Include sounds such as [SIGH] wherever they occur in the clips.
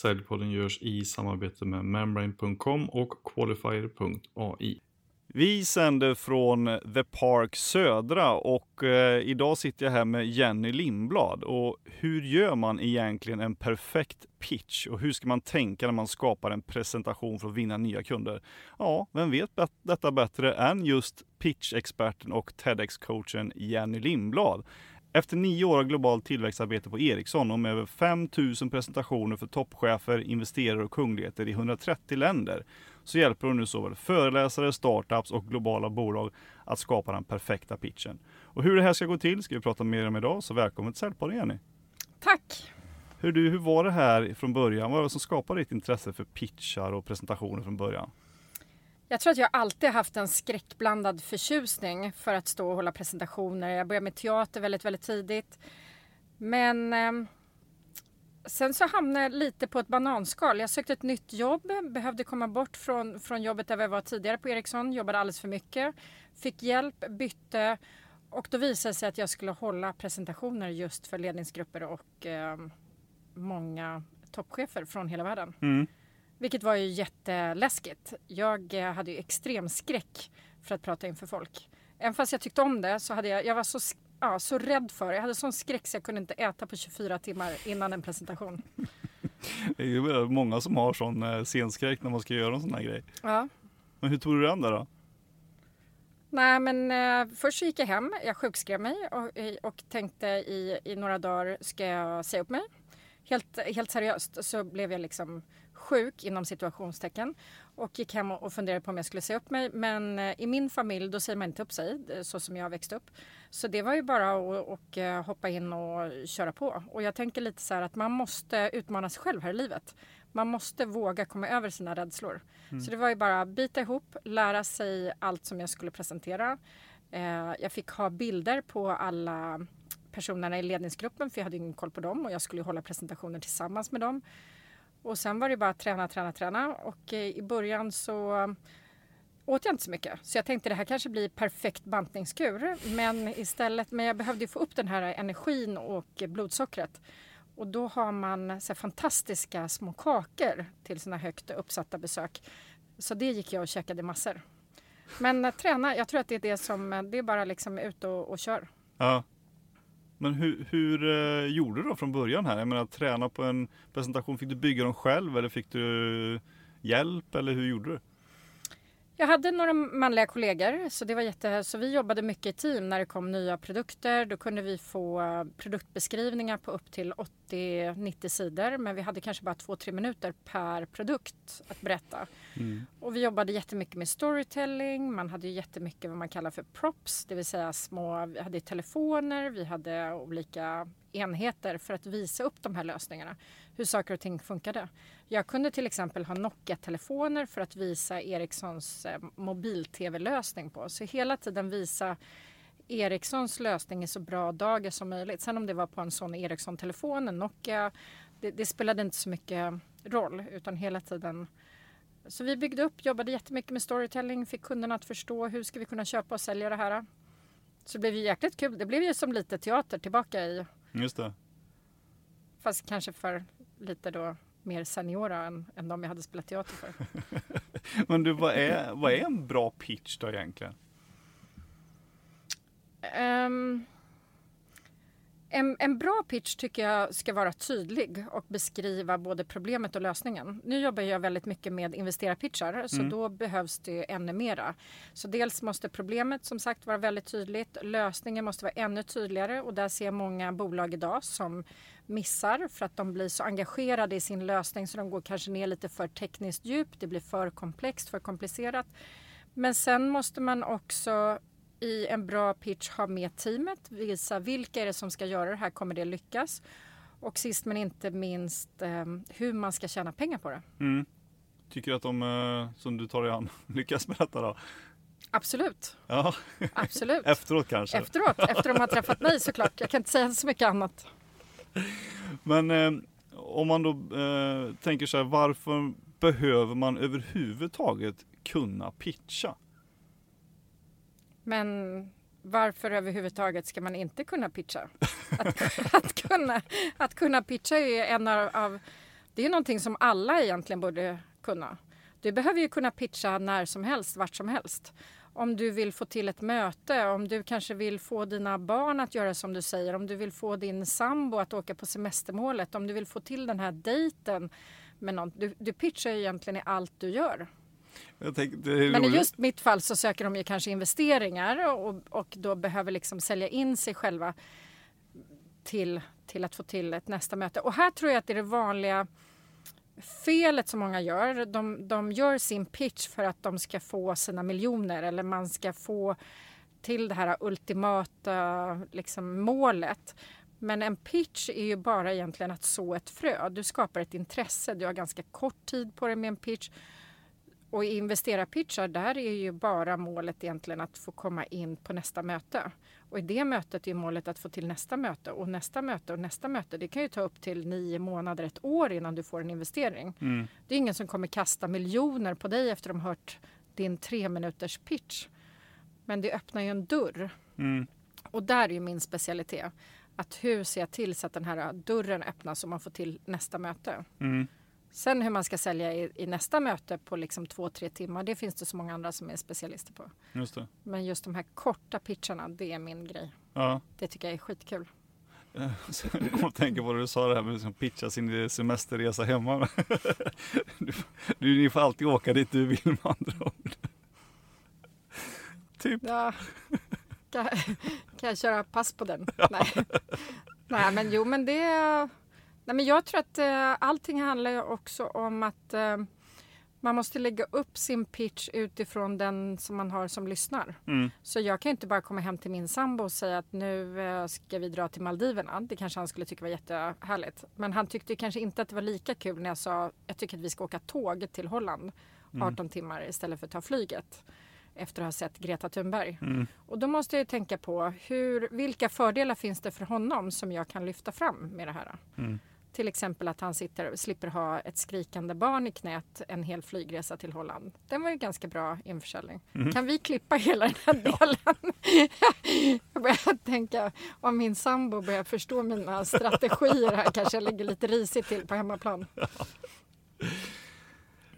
Säljpodden görs i samarbete med membrane.com och qualifier.ai. Vi sänder från The Park Södra och eh, idag sitter jag här med Jenny Lindblad. Och hur gör man egentligen en perfekt pitch och hur ska man tänka när man skapar en presentation för att vinna nya kunder? Ja, vem vet detta bättre än just pitchexperten och TEDx-coachen Jenny Lindblad. Efter nio år av globalt tillväxtarbete på Ericsson och med över 5000 presentationer för toppchefer, investerare och kungligheter i 130 länder så hjälper hon nu såväl föreläsare, startups och globala bolag att skapa den perfekta pitchen. Och hur det här ska gå till ska vi prata mer om idag, så välkommen till Säljpodden Jenny. Tack! Hur, du, hur var det här från början? Vad var det som skapade ditt intresse för pitchar och presentationer från början? Jag tror att jag alltid haft en skräckblandad förtjusning för att stå och hålla presentationer. Jag började med teater väldigt, väldigt tidigt. Men eh, sen så hamnade jag lite på ett bananskal. Jag sökte ett nytt jobb, behövde komma bort från, från jobbet där jag var tidigare på Ericsson, jobbade alldeles för mycket. Fick hjälp, bytte och då visade det sig att jag skulle hålla presentationer just för ledningsgrupper och eh, många toppchefer från hela världen. Mm. Vilket var ju jätteläskigt. Jag eh, hade ju extrem skräck för att prata inför folk. Även fast jag tyckte om det så hade jag, jag var så, ja, så rädd för det. Jag hade sån skräck så jag kunde inte äta på 24 timmar innan en presentation. [LAUGHS] det är ju många som har sån eh, scenskräck när man ska göra en sån här grej. Ja. Men hur tog du dig an det då? Nej men eh, först gick jag hem, jag sjukskrev mig och, och tänkte i, i några dagar ska jag säga upp mig. Helt, helt seriöst så blev jag liksom sjuk inom situationstecken och gick hem och funderade på om jag skulle säga upp mig. Men eh, i min familj då säger man inte upp sig eh, så som jag växte upp. Så det var ju bara att eh, hoppa in och köra på. Och jag tänker lite så här att man måste utmana sig själv här i livet. Man måste våga komma över sina rädslor. Mm. Så det var ju bara att bita ihop, lära sig allt som jag skulle presentera. Jag fick ha bilder på alla personerna i ledningsgruppen för jag hade ingen koll på dem och jag skulle hålla presentationer tillsammans med dem. Och sen var det bara att träna, träna, träna och eh, i början så eh, åt jag inte så mycket. Så jag tänkte det här kanske blir perfekt bantningskur. Men istället, men jag behövde få upp den här energin och blodsockret. Och då har man så fantastiska små kakor till sina högt uppsatta besök. Så det gick jag och käkade massor. Men eh, träna, jag tror att det är det som, det är bara liksom ut och, och kör. Ja. Men hur, hur gjorde du då från början här? Jag menar träna på en presentation, fick du bygga dem själv eller fick du hjälp eller hur gjorde du? Jag hade några manliga kollegor så det var jätte, så vi jobbade mycket i team när det kom nya produkter. Då kunde vi få produktbeskrivningar på upp till 80-90 sidor men vi hade kanske bara 2-3 minuter per produkt att berätta. Mm. Och vi jobbade jättemycket med storytelling. Man hade jättemycket vad man kallar för props, det vill säga små, vi hade telefoner, vi hade olika enheter för att visa upp de här lösningarna. Hur saker och ting funkade. Jag kunde till exempel ha Nokia-telefoner för att visa Ericssons eh, mobil-tv-lösning på. Så hela tiden visa Ericssons lösning i så bra dagar som möjligt. Sen om det var på en sån Ericsson-telefon, en Nokia, det, det, spelade inte så mycket roll utan hela tiden så vi byggde upp, jobbade jättemycket med storytelling, fick kunderna att förstå hur ska vi kunna köpa och sälja det här. Så det blev ju jäkligt kul. Det blev ju som lite teater tillbaka i. Just det. Fast kanske för lite då mer seniora än, än de jag hade spelat teater för. [LAUGHS] Men du, vad är, vad är en bra pitch då egentligen? Um, en, en, bra pitch tycker jag ska vara tydlig och beskriva både problemet och lösningen. Nu jobbar jag väldigt mycket med investerarpitchar så mm. då behövs det ännu mera. Så dels måste problemet som sagt vara väldigt tydligt. Lösningen måste vara ännu tydligare och där ser jag många bolag idag som missar för att de blir så engagerade i sin lösning så de går kanske ner lite för tekniskt djupt. Det blir för komplext, för komplicerat. Men sen måste man också i en bra pitch ha med teamet, visa vilka är det som ska göra det här, kommer det lyckas? Och sist men inte minst eh, hur man ska tjäna pengar på det. Mm. Tycker du att de eh, som du tar dig an [LAUGHS] lyckas med detta då? Absolut. Ja. Absolut. [LAUGHS] Efteråt kanske? Efteråt, efter de har träffat mig såklart. Jag kan inte säga så mycket annat. [LAUGHS] Men eh, om man då eh, tänker så här, varför behöver man överhuvudtaget kunna pitcha? Men varför överhuvudtaget ska man inte kunna pitcha? Att, [LAUGHS] att, kunna, att kunna pitcha är en av, av Det är någonting som alla egentligen borde kunna. Du behöver ju kunna pitcha när som helst, vart som helst. Om du vill få till ett möte, om du kanske vill få dina barn att göra som du säger, om du vill få din sambo att åka på semestermålet, om du vill få till den här dejten med någon. Du, du pitchar ju egentligen i allt du gör. Tänkte, Men i just mitt fall så söker de ju kanske investeringar och, och då behöver liksom sälja in sig själva till, till att få till ett nästa möte. Och här tror jag att det är det vanliga felet som många gör. De, de gör sin pitch för att de ska få sina miljoner eller man ska få till det här ultimata liksom, målet. Men en pitch är ju bara egentligen att så ett frö. Du skapar ett intresse. Du har ganska kort tid på dig med en pitch. Och i investerarpitchar där är ju bara målet egentligen att få komma in på nästa möte. Och i det mötet är målet att få till nästa möte och nästa möte och nästa möte. Det kan ju ta upp till nio månader, ett år innan du får en investering. Mm. Det är ingen som kommer kasta miljoner på dig efter att de hört din tre minuters pitch. Men det öppnar ju en dörr. Mm. Och där är ju min specialitet. Att hur ser jag till så att den här dörren öppnas och man får till nästa möte. Mm. Sen hur man ska sälja i, i, nästa möte på liksom två, tre timmar, det finns det så många andra som är specialister på. Just det. Men just de här korta pitcharna, det är min grej. Ja. Det tycker jag är skitkul. Jag kommer att tänka på det du sa det här med att pitcha sin semesterresa hemma. [LAUGHS] Du, du, ni får alltid åka dit du vill med andra ord. Typ. Ja. Kan, kan jag köra pass på den? Ja. Nej. Nej, men jo, men det Nej, men jag tror att eh, allting handlar också om att eh, man måste lägga upp sin pitch utifrån den som man har som lyssnar. Mm. Så jag kan inte bara komma hem till min sambo och säga att nu eh, ska vi dra till Maldiverna. Det kanske han skulle tycka var jättehärligt. Men han tyckte kanske inte att det var lika kul när jag sa jag tycker att vi ska åka tåg till Holland 18 mm. timmar istället för att ta flyget efter att ha sett Greta Thunberg. Mm. Och då måste jag tänka på hur, vilka fördelar finns det för honom som jag kan lyfta fram med det här. Mm. Till exempel att han sitter, slipper ha ett skrikande barn i knät en hel flygresa till Holland. Den var ju ganska bra införsäljning. Mm. Kan vi klippa hela den här [LAUGHS] delen? [LAUGHS] jag börjar tänka, om min sambo börjar förstå mina strategier här kanske jag lägger lite risigt till på hemmaplan. [LAUGHS]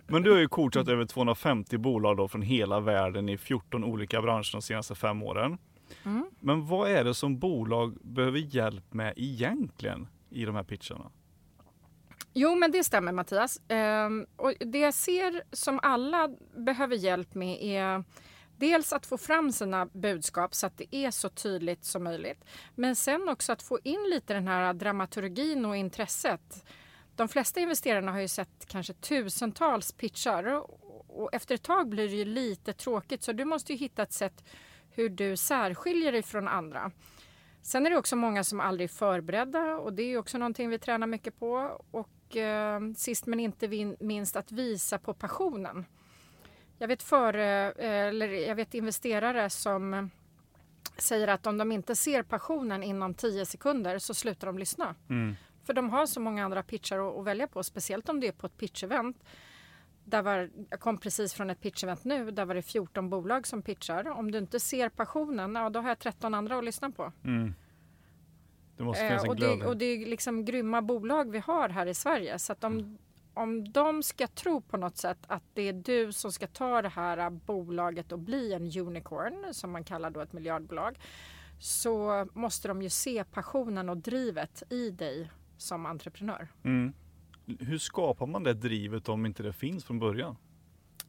Men du har ju coachat över 250 bolag då från hela världen i 14 olika branscher de senaste fem åren. Mm. Men vad är det som bolag behöver hjälp med egentligen i de här pitcharna? Jo, men det stämmer Mattias. Ehm, och det jag ser som alla behöver hjälp med är dels att få fram sina budskap så att det är så tydligt som möjligt. Men sen också att få in lite den här dramaturgin och intresset. De flesta investerarna har ju sett kanske tusentals pitchar och efter ett tag blir det ju lite tråkigt så du måste ju hitta ett sätt hur du särskiljer dig från andra. Sen är det också många som aldrig är förberedda och det är också någonting vi tränar mycket på. Och eh, sist men inte minst att visa på passionen. Jag vet, för, eh, eller jag vet investerare som säger att om de inte ser passionen inom 10 sekunder så slutar de lyssna. Mm. För de har så många andra pitchar att, att välja på, speciellt om det är på ett pitchevent. Där var, jag kom precis från ett pitchevent nu, där var det 14 bolag som pitchar. Om du inte ser passionen, ja då har jag 13 andra att lyssna på. Mm. Det måste finnas en eh, och, det, och det är liksom grymma bolag vi har här i Sverige. Så att om, mm. om de ska tro på något sätt att det är du som ska ta det här bolaget och bli en unicorn, som man kallar då ett miljardbolag, så måste de ju se passionen och drivet i dig som entreprenör. Mm. Hur skapar man det drivet om inte det finns från början?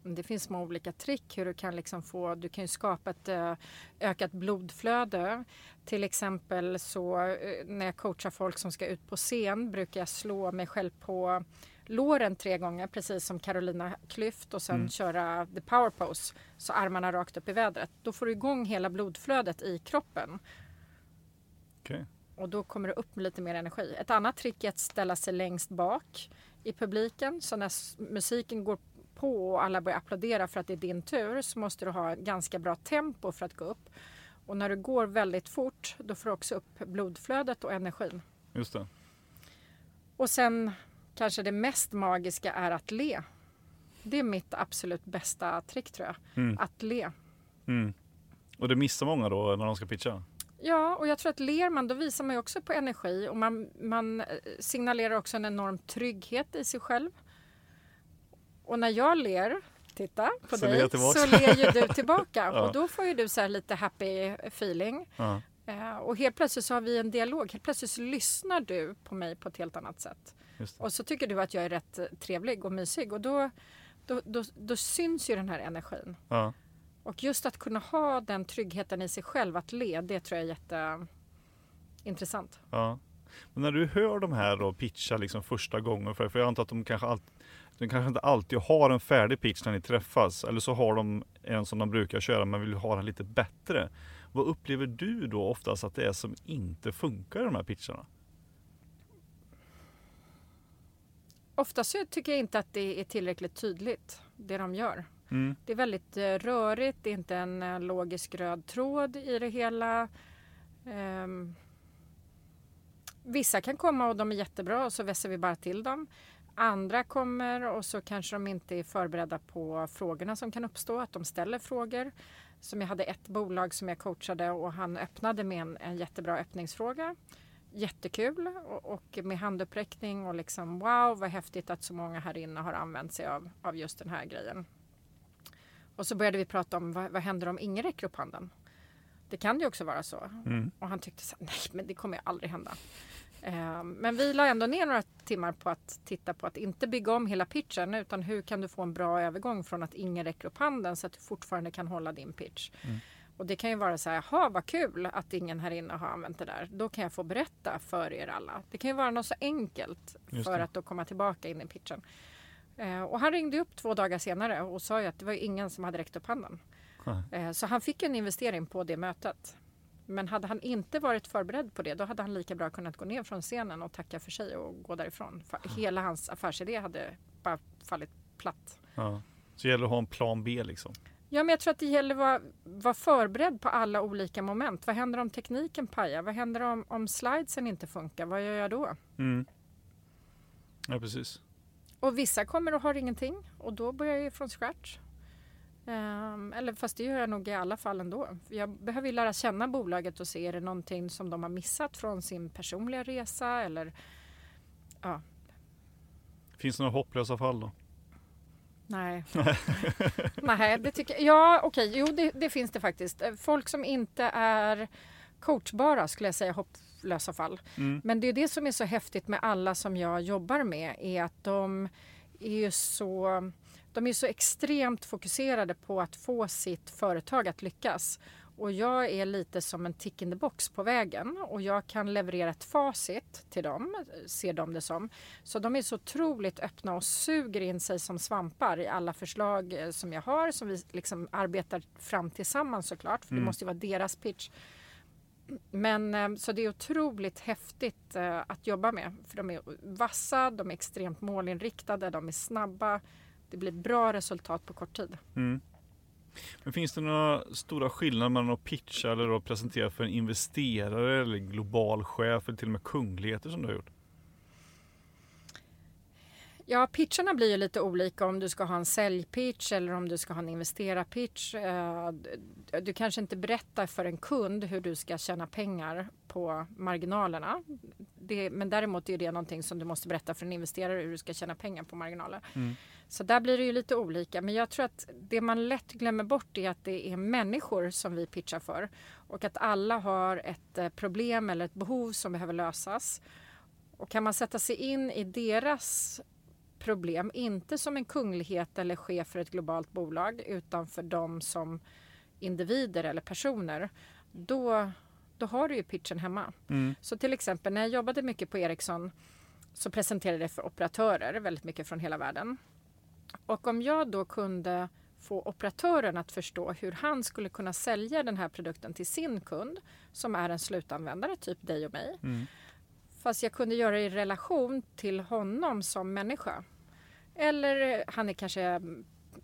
Det finns små olika trick hur du kan liksom få, du kan skapa ett uh, ökat blodflöde. Till exempel så uh, när jag coachar folk som ska ut på scen brukar jag slå mig själv på låren tre gånger precis som Carolina Klüft och sen mm. köra the power pose så armarna rakt upp i vädret. Då får du igång hela blodflödet i kroppen. Okay. Och då kommer det upp med lite mer energi. Ett annat trick är att ställa sig längst bak i publiken så när musiken går på och alla börjar applådera för att det är din tur så måste du ha ganska bra tempo för att gå upp. Och när du går väldigt fort då får du också upp blodflödet och energin. Just det. Och sen kanske det mest magiska är att le. Det är mitt absolut bästa trick tror jag. Mm. Att le. Mm. Och det missar många då när de ska pitcha? Ja, och jag tror att ler man då visar man ju också på energi och man, man eh, signalerar också en enorm trygghet i sig själv. Och när jag ler, titta på Så dig, ler så ler ju du tillbaka. [LAUGHS] Ja. Och då får ju du så här lite happy feeling. Ja. Eh, och helt plötsligt så har vi en dialog. Helt plötsligt så lyssnar du på mig på ett helt annat sätt. Och så tycker du att jag är rätt eh, trevlig och mysig och då, då, då, då syns ju den här energin. Ja. Och just att kunna ha den tryggheten i sig själv, att le, det tror jag är jätteintressant. Ja. Men när du hör de här då pitcha liksom första gången, för jag antar att de kanske, alltid, de kanske inte alltid har en färdig pitch när ni träffas, eller så har de en som de brukar köra men vill ha den lite bättre. Vad upplever du då oftast att det är som inte funkar i de här pitcharna? Oftast så tycker jag inte att det är tillräckligt tydligt, det de gör. Mm. Det är väldigt eh, rörigt, det är inte en eh, logisk röd tråd i det hela. Ehm, vissa kan komma och de är jättebra och så vässar vi bara till dem. Andra kommer och så kanske de inte är förberedda på frågorna som kan uppstå, att de ställer frågor. Som jag hade ett bolag som jag coachade och han öppnade med en, en jättebra öppningsfråga. Jättekul och, och med handuppräckning och liksom wow vad häftigt att så många här inne har använt sig av, av just den här grejen. Och så började vi prata om vad, vad händer om ingen räcker upp handen? Det kan ju också vara så. Mm. Och han tyckte så nej men det kommer ju aldrig hända. Eh, men vi la ändå ner några timmar på att titta på att inte bygga om hela pitchen utan hur kan du få en bra övergång från att ingen räcker upp handen så att du fortfarande kan hålla din pitch. Mm. Och det kan ju vara så här, jaha vad kul att ingen här inne har använt det där. Då kan jag få berätta för er alla. Det kan ju vara något så enkelt för att då komma tillbaka in i pitchen. Eh, och han ringde upp två dagar senare och sa ju att det var ingen som hade räckt upp handen. Nej. Eh, Så han fick en investering på det mötet. Men hade han inte varit förberedd på det då hade han lika bra kunnat gå ner från scenen och tacka för sig och gå därifrån. För hela hans affärsidé hade bara fallit platt. Ja. Så gäller det att ha en plan B liksom. Ja, men jag tror att det gäller att vara, vara förberedd på alla olika moment. Vad händer om tekniken pajar? Vad händer om, om slidesen inte funkar? Vad gör jag då? Mm. Ja precis. Och vissa kommer och har ingenting och då börjar jag från scratch. Ehm, eller fast det gör jag nog i alla fall ändå. Jag behöver ju lära känna bolaget och se är det någonting som de har missat från sin personliga resa eller ja, Finns det några hopplösa fall då? nej. [LAUGHS] nej, det tycker jag. Ja, okej, jo det, det finns det faktiskt. Eh, Folk som inte är coachbara skulle jag säga hopplösa fall. Mm. Men det är det som är så häftigt med alla som jag jobbar med är att de är ju så, de är så extremt fokuserade på att få sitt företag att lyckas. Och jag är lite som en tick in the box på vägen och jag kan leverera ett facit till dem, ser de det som. Så de är så otroligt öppna och suger in sig som svampar i alla förslag eh, som jag har som vi liksom arbetar fram tillsammans såklart, för det Mm. måste ju vara deras pitch. Men eh, så det är otroligt häftigt eh, att jobba med. För de är vassa, de är extremt målinriktade, de är snabba. Det blir bra resultat på kort tid. Mm. Men finns det några stora skillnader mellan att pitcha eller att presentera för en investerare eller global chef eller till och med kungligheter som du har gjort? Ja, pitcherna blir ju lite olika om du ska ha en säljpitch eller om du ska ha en investerarpitch. Eh, Du kanske inte berättar för en kund hur du ska tjäna pengar på marginalerna. Det, men däremot är det någonting som du måste berätta för en investerare hur du ska tjäna pengar på marginaler. Mm. Så där blir det ju lite olika. Men jag tror att det man lätt glömmer bort är att det är människor som vi pitchar för. Och att alla har ett eh, problem eller ett behov som behöver lösas. Och kan man sätta sig in i deras problem, inte som en kunglighet eller chef för ett globalt bolag, utan för dem som individer eller personer, då, då har du ju pitchen hemma. Mm. Så till exempel när jag jobbade mycket på Ericsson så presenterade jag för operatörer, väldigt mycket från hela världen. Och om jag då kunde få operatören att förstå hur han skulle kunna sälja den här produkten till sin kund som är en slutanvändare, typ dig och mig. Mm. Fast jag kunde göra det i relation till honom som människa. Eller han är kanske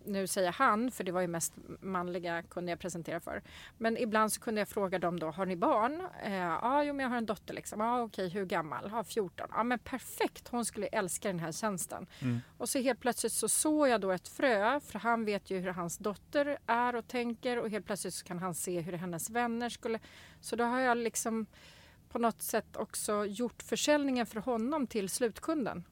nu säger han, för det var ju mest manliga kunde jag presentera för. Men ibland så kunde jag fråga dem då, har ni barn? Eh, ja, jo, men jag har en dotter liksom. Ja, okej, hur gammal? Ja, 14. Ja, men perfekt, hon skulle älska den här tjänsten. Mm. Och så helt plötsligt så såg jag då ett frö, för han vet ju hur hans dotter är och tänker och helt plötsligt så kan han se hur hennes vänner skulle... Så då har jag liksom på något sätt också gjort försäljningen för honom till slutkunden.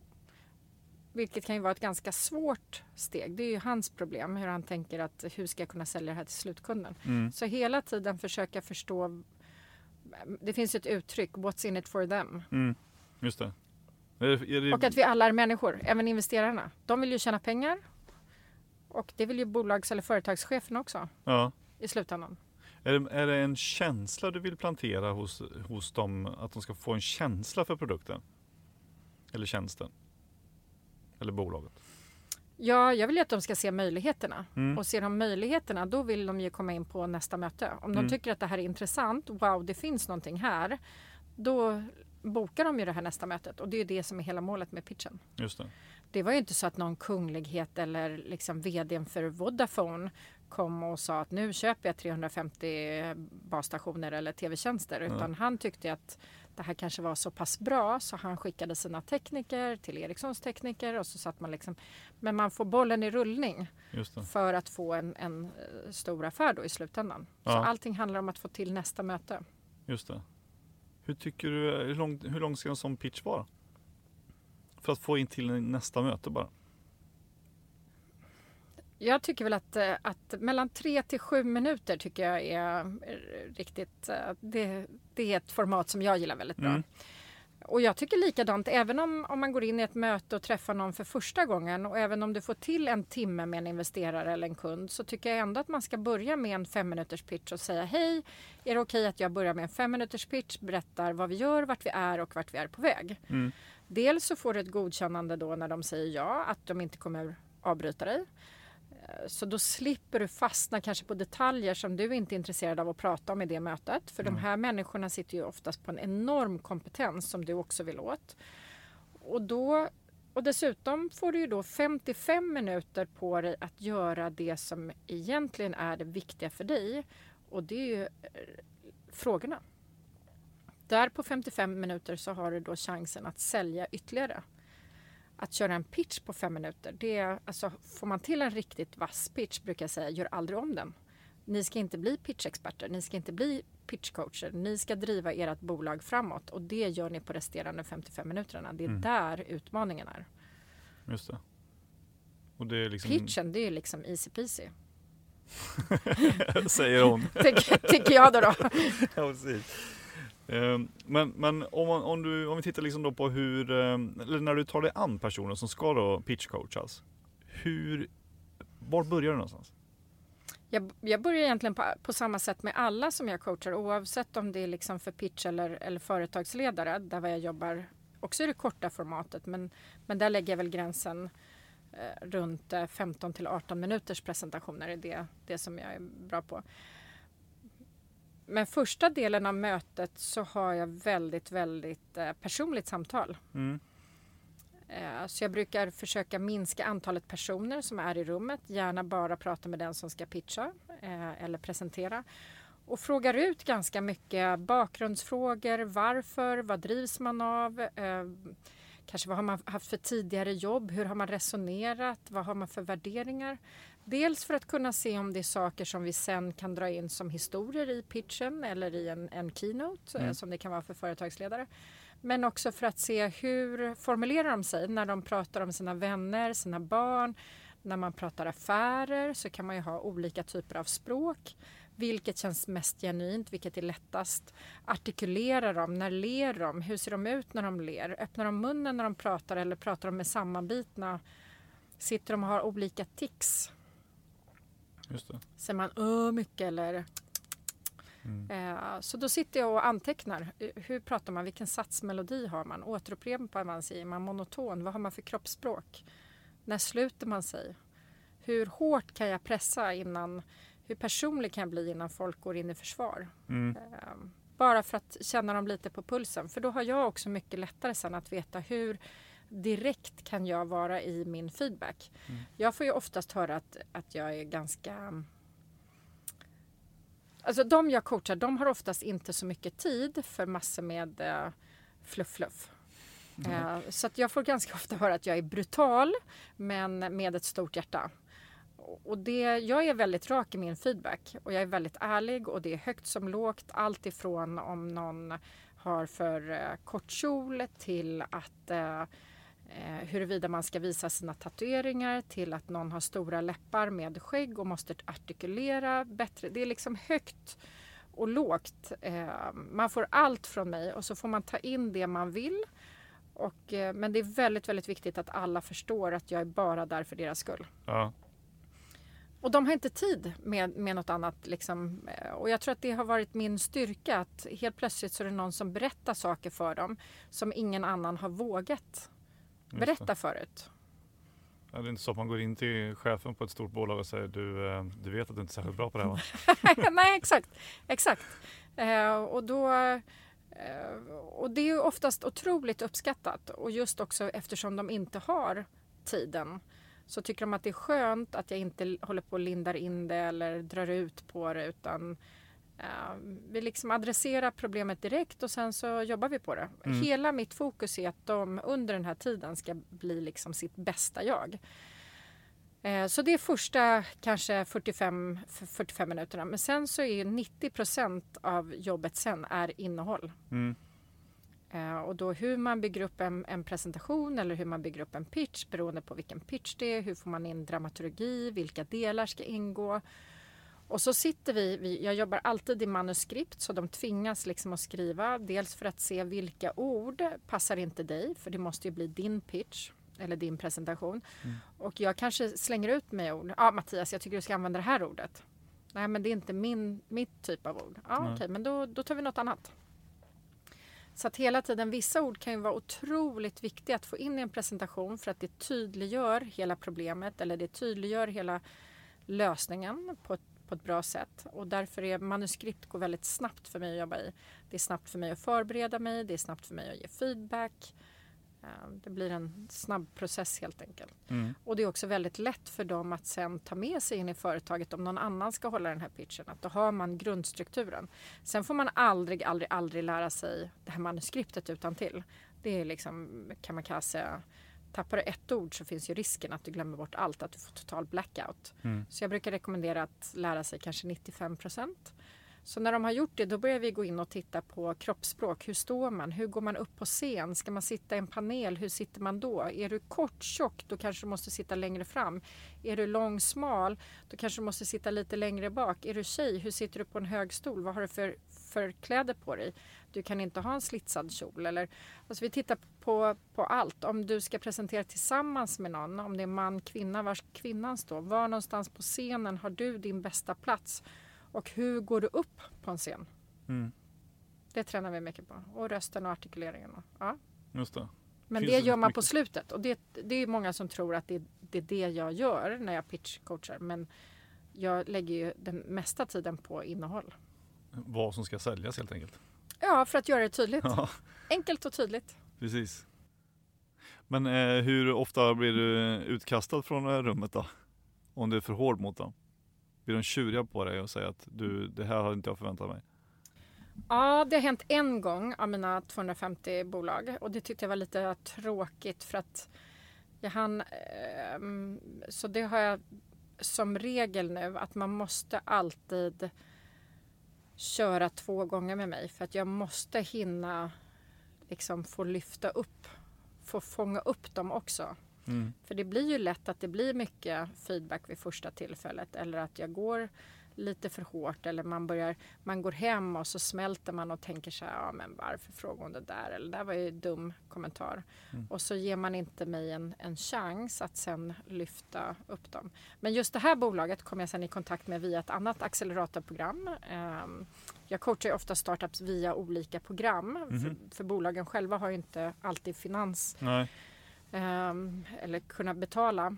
Vilket kan ju vara ett ganska svårt steg. Det är ju hans problem, hur han tänker att hur ska jag kunna sälja det här till slutkunden. Mm. Så hela tiden försöka förstå. Det finns ett uttryck, what's in it for them. Mm. Just det, är det Och att vi alla är människor, även investerarna. De vill ju tjäna pengar. Och det vill ju bolags eller företagschefen också ja. i slutändan. Är det, är det en känsla du vill plantera hos, hos dem? Att de ska få en känsla för produkten? Eller tjänsten? Eller bolaget? Ja, jag vill ju att de ska se möjligheterna. Mm. Och ser de möjligheterna, då vill de ju komma in på nästa möte. Om de Mm. tycker att det här är intressant, wow, det finns någonting här. Då bokar de ju det här nästa mötet. Och det är det som är hela målet med pitchen. Just det. Det var ju inte så att någon kunglighet eller liksom vdn för Vodafone kom och sa att nu köper jag 350 basstationer eller tv-tjänster. Utan han tyckte att det här kanske var så pass bra så han skickade sina tekniker till Ericssons tekniker och så satt man liksom. Men man får bollen i rullning för att få en, en eh, stor affär då i slutändan. Så Ja. allting handlar om att få till nästa möte. Just det. Hur tycker du, hur lång, hur lång ska en sån pitch vara? För att få in till nästa möte bara. Jag tycker väl att, eh, att mellan tre till sju minuter tycker jag är eh, riktigt, eh, det, det är ett format som jag gillar väldigt bra. Mm. Och jag tycker likadant, även om, om man går in i ett möte och träffar någon för första gången och även om du får till en timme med en investerare eller en kund så tycker jag ändå att man ska börja med en fem minuters pitch och säga hej, är det okej att jag börjar med en fem minuters pitch, berättar vad vi gör, vart vi är och vart vi är på väg. Mm. Dels så får du ett godkännande då när de säger ja, att de inte kommer avbryta dig. Så då slipper du fastna kanske på detaljer som du inte är intresserad av att prata om i det mötet. För de här människorna sitter ju oftast på en enorm kompetens som du också vill åt. Och, då, och dessutom får du ju då 55 minuter på dig att göra det som egentligen är det viktiga för dig. Och det är ju eh, frågorna. Där på 55 minuter så har du då chansen att sälja ytterligare. Att köra en pitch på fem minuter, det är, alltså, får man till en riktigt vass pitch brukar jag säga, gör aldrig om den. Ni ska inte bli pitchexperter, ni ska inte bli pitchcoacher. Ni ska driva ert bolag framåt och det gör ni på resterande 55 minuterna. Det är Mm. där utmaningen är. Just det. Och det är liksom, Pitchen, det är liksom easy peasy. [LAUGHS] säger hon. [LAUGHS] Tycker, tycker jag då. då. ja, precis. Ehm, men, men om, man- om, du, om vi tittar liksom då på hur, ehm, eller när du tar dig an personer som ska då pitchcoachas. Alltså, hur, var börjar du någonstans? Jag, jag börjar egentligen på, på samma sätt med alla som jag coachar oavsett om det är liksom för pitch eller, eller företagsledare där jag jobbar också i det korta formatet men, men där lägger jag väl gränsen eh, runt eh, 15 till 18 minuters presentationer är det, det som jag är bra på. Men första delen av mötet så har jag väldigt, väldigt eh, personligt samtal. Mm. Eh, Så jag brukar försöka minska antalet personer som är i rummet. Gärna bara prata med den som ska pitcha eh, eller presentera. Och frågar ut ganska mycket bakgrundsfrågor. Varför? Vad drivs man av? Kanske vad har man haft för tidigare jobb? Hur har man resonerat? Vad har man för värderingar? Dels för att kunna se om det är saker som vi sen kan dra in som historier i pitchen eller i en, en keynote Mm. eh, som det kan vara för företagsledare. Men också för att se hur formulerar de sig när de pratar om sina vänner, sina barn. När man pratar affärer så kan man ju ha olika typer av språk. Vilket känns mest genuint? Vilket är lättast? Artikulerar de? När ler de? Hur ser de ut när de ler? Öppnar de munnen när de pratar eller pratar de med sammanbitna? Sitter de och har olika tics? Just det. Säger man ö mycket eller? Mm. Eh, så då sitter jag och antecknar. Eh, Hur pratar man? Vilken satsmelodi har man? Återupprepar man sig? Är man monoton? Vad har man för kroppsspråk? När sluter man sig? Hur hårt kan jag pressa innan? Hur personlig kan jag bli innan folk går in i försvar? Mm. Eh, Bara för att känna dem lite på pulsen. För då har jag också mycket lättare sen att veta hur direkt kan jag vara i min feedback. Mm. Jag får ju oftast höra att, att jag är ganska Alltså de jag coachar, de har oftast inte så mycket tid för massor med uh, fluff fluff. Uh, så att jag får ganska ofta höra att jag är brutal men med ett stort hjärta. Och det, jag är väldigt rak i min feedback och jag är väldigt ärlig och det är högt som lågt. Allt ifrån om någon har för uh, kort kjol till att uh, huruvida man ska visa sina tatueringar till att någon har stora läppar med skägg och måste artikulera bättre. Det är liksom högt och lågt. Uh, man får allt från mig och så får man ta in det man vill. Och, uh, men det är väldigt, väldigt viktigt att alla förstår att jag är bara där för deras skull. Ja. Och de har inte tid med, med något annat. Liksom. Och jag tror att det har varit min styrka att helt plötsligt så är det någon som berättar saker för dem som ingen annan har vågat berätta förut. Ja, det är inte så att man går in till chefen på ett stort bolag och säger du, eh, du vet att du inte är särskilt bra på det här va? [LAUGHS] Nej exakt, exakt. Eh, och, då, eh, och det är oftast otroligt uppskattat och just också eftersom de inte har tiden så tycker de att det är skönt att jag inte håller på och lindar in det eller drar ut på det utan vi liksom adresserar problemet direkt och sen så jobbar vi på det. Mm. Hela mitt fokus är att de under den här tiden ska bli liksom sitt bästa jag. Uh, så det är första kanske 45, 45 minuterna men sen så är 90 procent av jobbet sen är innehåll. Mm. Uh, och då hur man bygger upp en, en, presentation eller hur man bygger upp en pitch beroende på vilken pitch det är. Hur får man in dramaturgi? Vilka delar ska ingå? Och så sitter vi, vi, jag jobbar alltid i manuskript så de tvingas liksom att skriva. Dels för att se vilka ord passar inte dig för det måste ju bli din pitch eller din presentation. Mm. Och jag kanske slänger ut mig ord. Ja ah, Mattias, jag tycker du ska använda det här ordet. Nej men det är inte min, mitt typ av ord. Ja ah, okej okay, men då, då tar vi något annat. Så att hela tiden, vissa ord kan ju vara otroligt viktiga att få in i en presentation för att det tydliggör hela problemet eller det tydliggör hela lösningen på ett, på ett bra sätt. Och därför är manuskript går väldigt snabbt för mig att jobba i. Det är snabbt för mig att förbereda mig, det är snabbt för mig att ge feedback. Det blir en snabb process helt enkelt. Mm. Och det är också väldigt lätt för dem att sen ta med sig in i företaget om någon annan ska hålla den här pitchen. Att då har man grundstrukturen. Sen får man aldrig, aldrig, aldrig lära sig det här manuskriptet utan till. Det är liksom kamikaze. Tappar du ett ord så finns ju risken att du glömmer bort allt, att du får total blackout. Mm. Så jag brukar rekommendera att lära sig kanske 95 procent. Så när de har gjort det då börjar vi gå in och titta på kroppsspråk. Hur står man? Hur går man upp på scen? Ska man sitta i en panel? Hur sitter man då? Är du kort tjock då kanske du måste sitta längre fram. Är du lång smal då kanske du måste sitta lite längre bak. Är du tjej? Hur sitter du på en hög stol? Vad har du för, för kläder på dig? Du kan inte ha en slitsad kjol. Eller, alltså vi tittar på, på allt. Om du ska presentera tillsammans med någon, om det är man, kvinna, var kvinnan står. Var någonstans på scenen har du din bästa plats? Och hur går du upp på en scen? Mm. Det tränar vi mycket på. Och rösten och artikuleringen. Ja. Just det. Men Finns det gör man mycket? på slutet. Och det, det är många som tror att det, det är det jag gör när jag pitchcoachar. Men jag lägger ju den mesta tiden på innehåll. Vad som ska säljas helt enkelt. Ja, för att göra det tydligt. Ja. Enkelt och tydligt. Precis. Men eh, hur ofta blir du utkastad från rummet då? Om du är för hård mot dem? Blir de tjuriga på dig och säger att du, det här har inte jag förväntat mig? Ja, det har hänt en gång av mina 250 bolag och det tyckte jag var lite tråkigt för att jag hann... Eh, så det har jag som regel nu att man måste alltid köra två gånger med mig för att jag måste hinna liksom få lyfta upp, få fånga upp dem också. Mm. För det blir ju lätt att det blir mycket feedback vid första tillfället eller att jag går lite för hårt eller man börjar, man går hem och så smälter man och tänker så här, ja men varför frågar hon det där? Eller det där var ju en dum kommentar. Mm. Och så ger man inte mig en, en chans att sen lyfta upp dem. Men just det här bolaget kom jag sen i kontakt med via ett annat acceleratorprogram. Um, jag coachar ju ofta startups via olika program. Mm för, för, bolagen själva har ju inte alltid finans. Nej Ehm, eller kunna betala.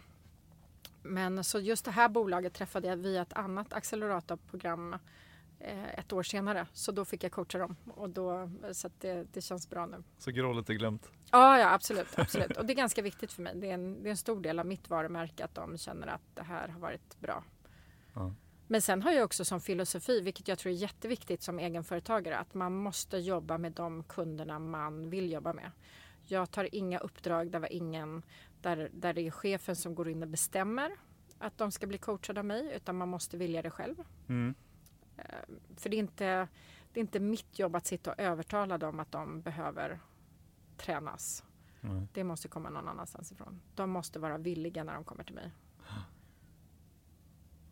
Men så just det här bolaget träffade jag via ett annat acceleratorprogram eh, ett år senare. Så då fick jag coacha dem och då, så det, det känns bra nu. Så grålet är glömt? Ja, ja absolut, absolut. Och det är ganska viktigt för mig. Det är, en, det är en stor del av mitt varumärke att de känner att det här har varit bra. Ja. Men sen har jag också som filosofi, vilket jag tror är jätteviktigt som egenföretagare, att man måste jobba med de kunderna man vill jobba med. Jag tar inga uppdrag där, var ingen, där, där det är chefen som går in och bestämmer att de ska bli coachade av mig, utan man måste vilja det själv. Mm. För det är, inte, det är inte mitt jobb att sitta och övertala dem att de behöver tränas. Nej. Det måste komma någon annanstans ifrån. De måste vara villiga när de kommer till mig.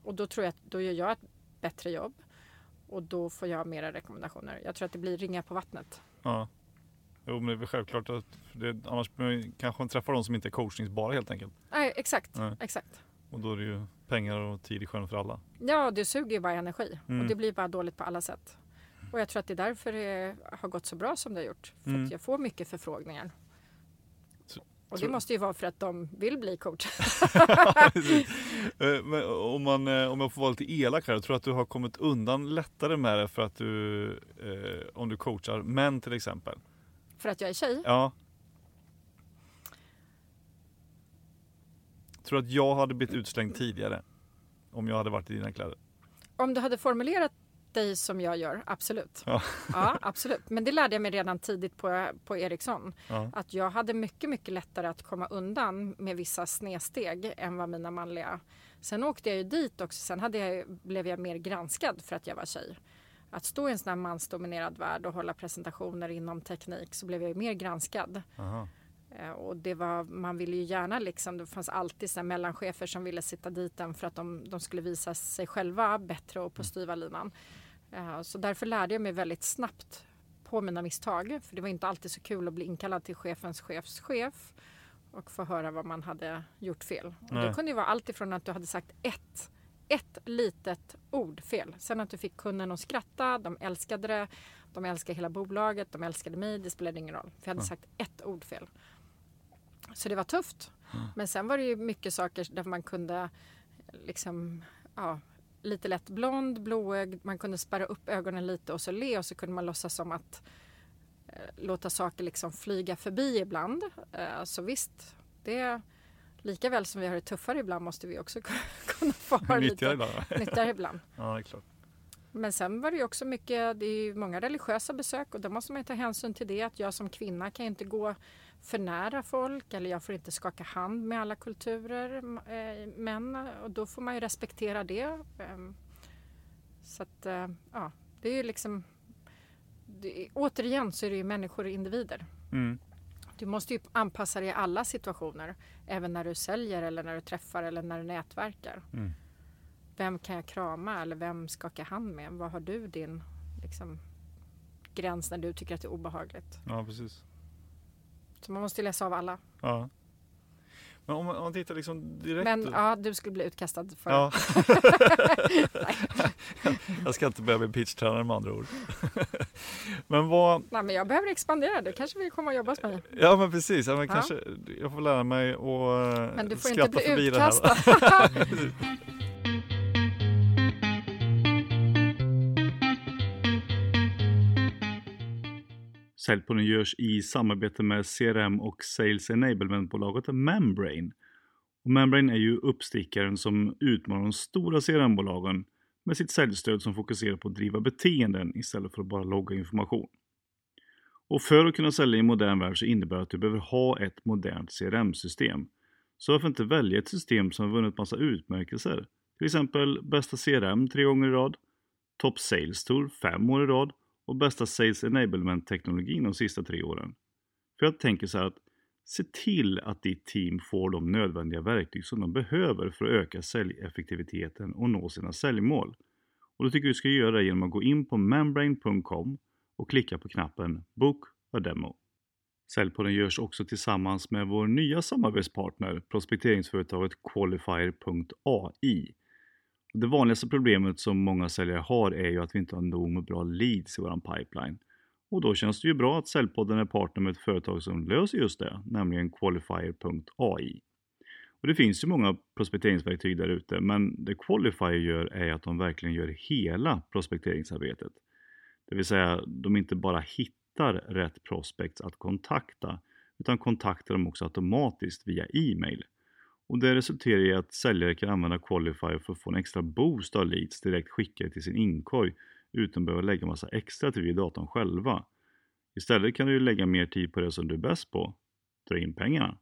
Och då tror jag att då gör jag ett bättre jobb. Och då får jag mera rekommendationer. Jag tror att det blir ringar på vattnet. Ja. Jo, men det är väl självklart att det, annars kanske man träffar de som inte är coachningsbara helt enkelt. Nej, exakt. Nej. exakt. Och då är det ju pengar och tid i sjön för alla. Ja, det suger ju bara energi. Mm. Och det blir bara dåligt på alla sätt. Och jag tror att det är därför det har gått så bra som det har gjort. För Mm. att jag får mycket förfrågningar. Så- Och det måste ju vara för att de vill bli coach. [LAUGHS] [LAUGHS] Eh, Men om, man, eh, om jag får vara lite elak här, jag tror att du har kommit undan lättare med det för att du, eh, om du coachar män till exempel. För att jag är tjej. Ja. Tror att jag hade blivit utslängd tidigare om jag hade varit i dina kläder. Om du hade formulerat dig som jag gör, absolut. Ja. ja, absolut. Men det lärde jag mig redan tidigt på, på Ericsson. Ja. Att jag hade mycket, mycket lättare att komma undan med vissa snedsteg än vad mina manliga. Sen åkte jag ju dit också. Sen hade jag, blev jag mer granskad för att jag var tjej. Att stå i en sån här mansdominerad värld och hålla presentationer inom teknik så blev jag ju mer granskad. Aha. Eh, Och det var, man ville ju gärna liksom, det fanns alltid här mellanchefer som ville sitta dit en för att de, de skulle visa sig själva bättre och på styva linan. Eh, Så därför lärde jag mig väldigt snabbt på mina misstag. För det var inte alltid så kul att bli inkallad till chefens chefs chef och få höra vad man hade gjort fel. Det kunde ju vara allt ifrån att du hade sagt ett, ett litet ord fel. Sen att du fick kunden att skratta, de älskade det, de älskade hela bolaget, de älskade mig, det spelade ingen roll. För jag hade sagt ett ord fel. Så det var tufft. Men sen var det ju mycket saker där man kunde liksom, ja, lite lätt blond, blåögd, man kunde spärra upp ögonen lite och så le och så kunde man låtsas som att eh, låta saker liksom flyga förbi ibland. Eh, så visst, det lika väl som vi har det tuffare ibland måste vi också [LAUGHS] kunna få ha lite va? nyttigare ibland. [LAUGHS] Ja, det är klart. Men sen var det ju också mycket, det är ju många religiösa besök och då måste man ju ta hänsyn till det att jag som kvinna kan inte gå för nära folk eller jag får inte skaka hand med alla kulturer, eh, män och då får man ju respektera det. Ehm, Så att, eh, ja, det är ju liksom, det, återigen så är det ju människor och individer. Mm. Du måste ju anpassa dig i alla situationer, även när du säljer eller när du träffar eller när du nätverkar. Mm. Vem kan jag krama eller vem skakar hand med? Vad har du din liksom, gräns när du tycker att det är obehagligt? Ja, precis. Så man måste läsa av alla. Ja. Men om man, om man tittar liksom direkt... Men ja, du skulle bli utkastad för Ja. [LAUGHS] jag ska inte börja bli pitchtränare med andra ord. [LAUGHS] men vad, Nej, men jag behöver expandera. Du kanske vill komma och jobba hos mig. ja men precis, ja, men Ja. kanske, jag får lära mig att Men du får skratta inte bli förbi det här. utkastad. [LAUGHS] Säljpodden görs i samarbete med CRM och Sales Enablement-bolaget Membrane. Och Membrane är ju uppstickaren som utmanar de stora CRM-bolagen med sitt säljstöd som fokuserar på att driva beteenden istället för att bara logga information. Och för att kunna sälja i en modern värld så innebär det att du behöver ha ett modernt CRM-system. Så varför inte välja ett system som har vunnit massa utmärkelser? Till exempel bästa CRM tre gånger i rad, Top Sales Tour fem år i rad och bästa Sales Enablement-teknologin de sista tre åren. För jag tänker så här att se till att ditt team får de nödvändiga verktyg som de behöver för att öka säljeffektiviteten och nå sina säljmål. Och då tycker jag du ska göra det genom att gå in på membrane.com och klicka på knappen Book a Demo. Säljpodden görs också tillsammans med vår nya samarbetspartner, prospekteringsföretaget Qualifier.ai. Det vanligaste problemet som många säljare har är ju att vi inte har nog med bra leads i vår pipeline. Och då känns det ju bra att Säljpodden är partner med ett företag som löser just det, nämligen Qualifier.ai. Och det finns ju många prospekteringsverktyg där ute, men det Qualifier gör är att de verkligen gör hela prospekteringsarbetet. Det vill säga, de inte bara hittar rätt prospects att kontakta, utan kontaktar dem också automatiskt via e-mail. Och det resulterar i att säljare kan använda Qualifier för att få en extra boost av leads direkt skickade till sin inkorg utan att behöva lägga massa extra tid vid datorn själva. Istället kan du lägga mer tid på det som du är bäst på, dra in pengarna.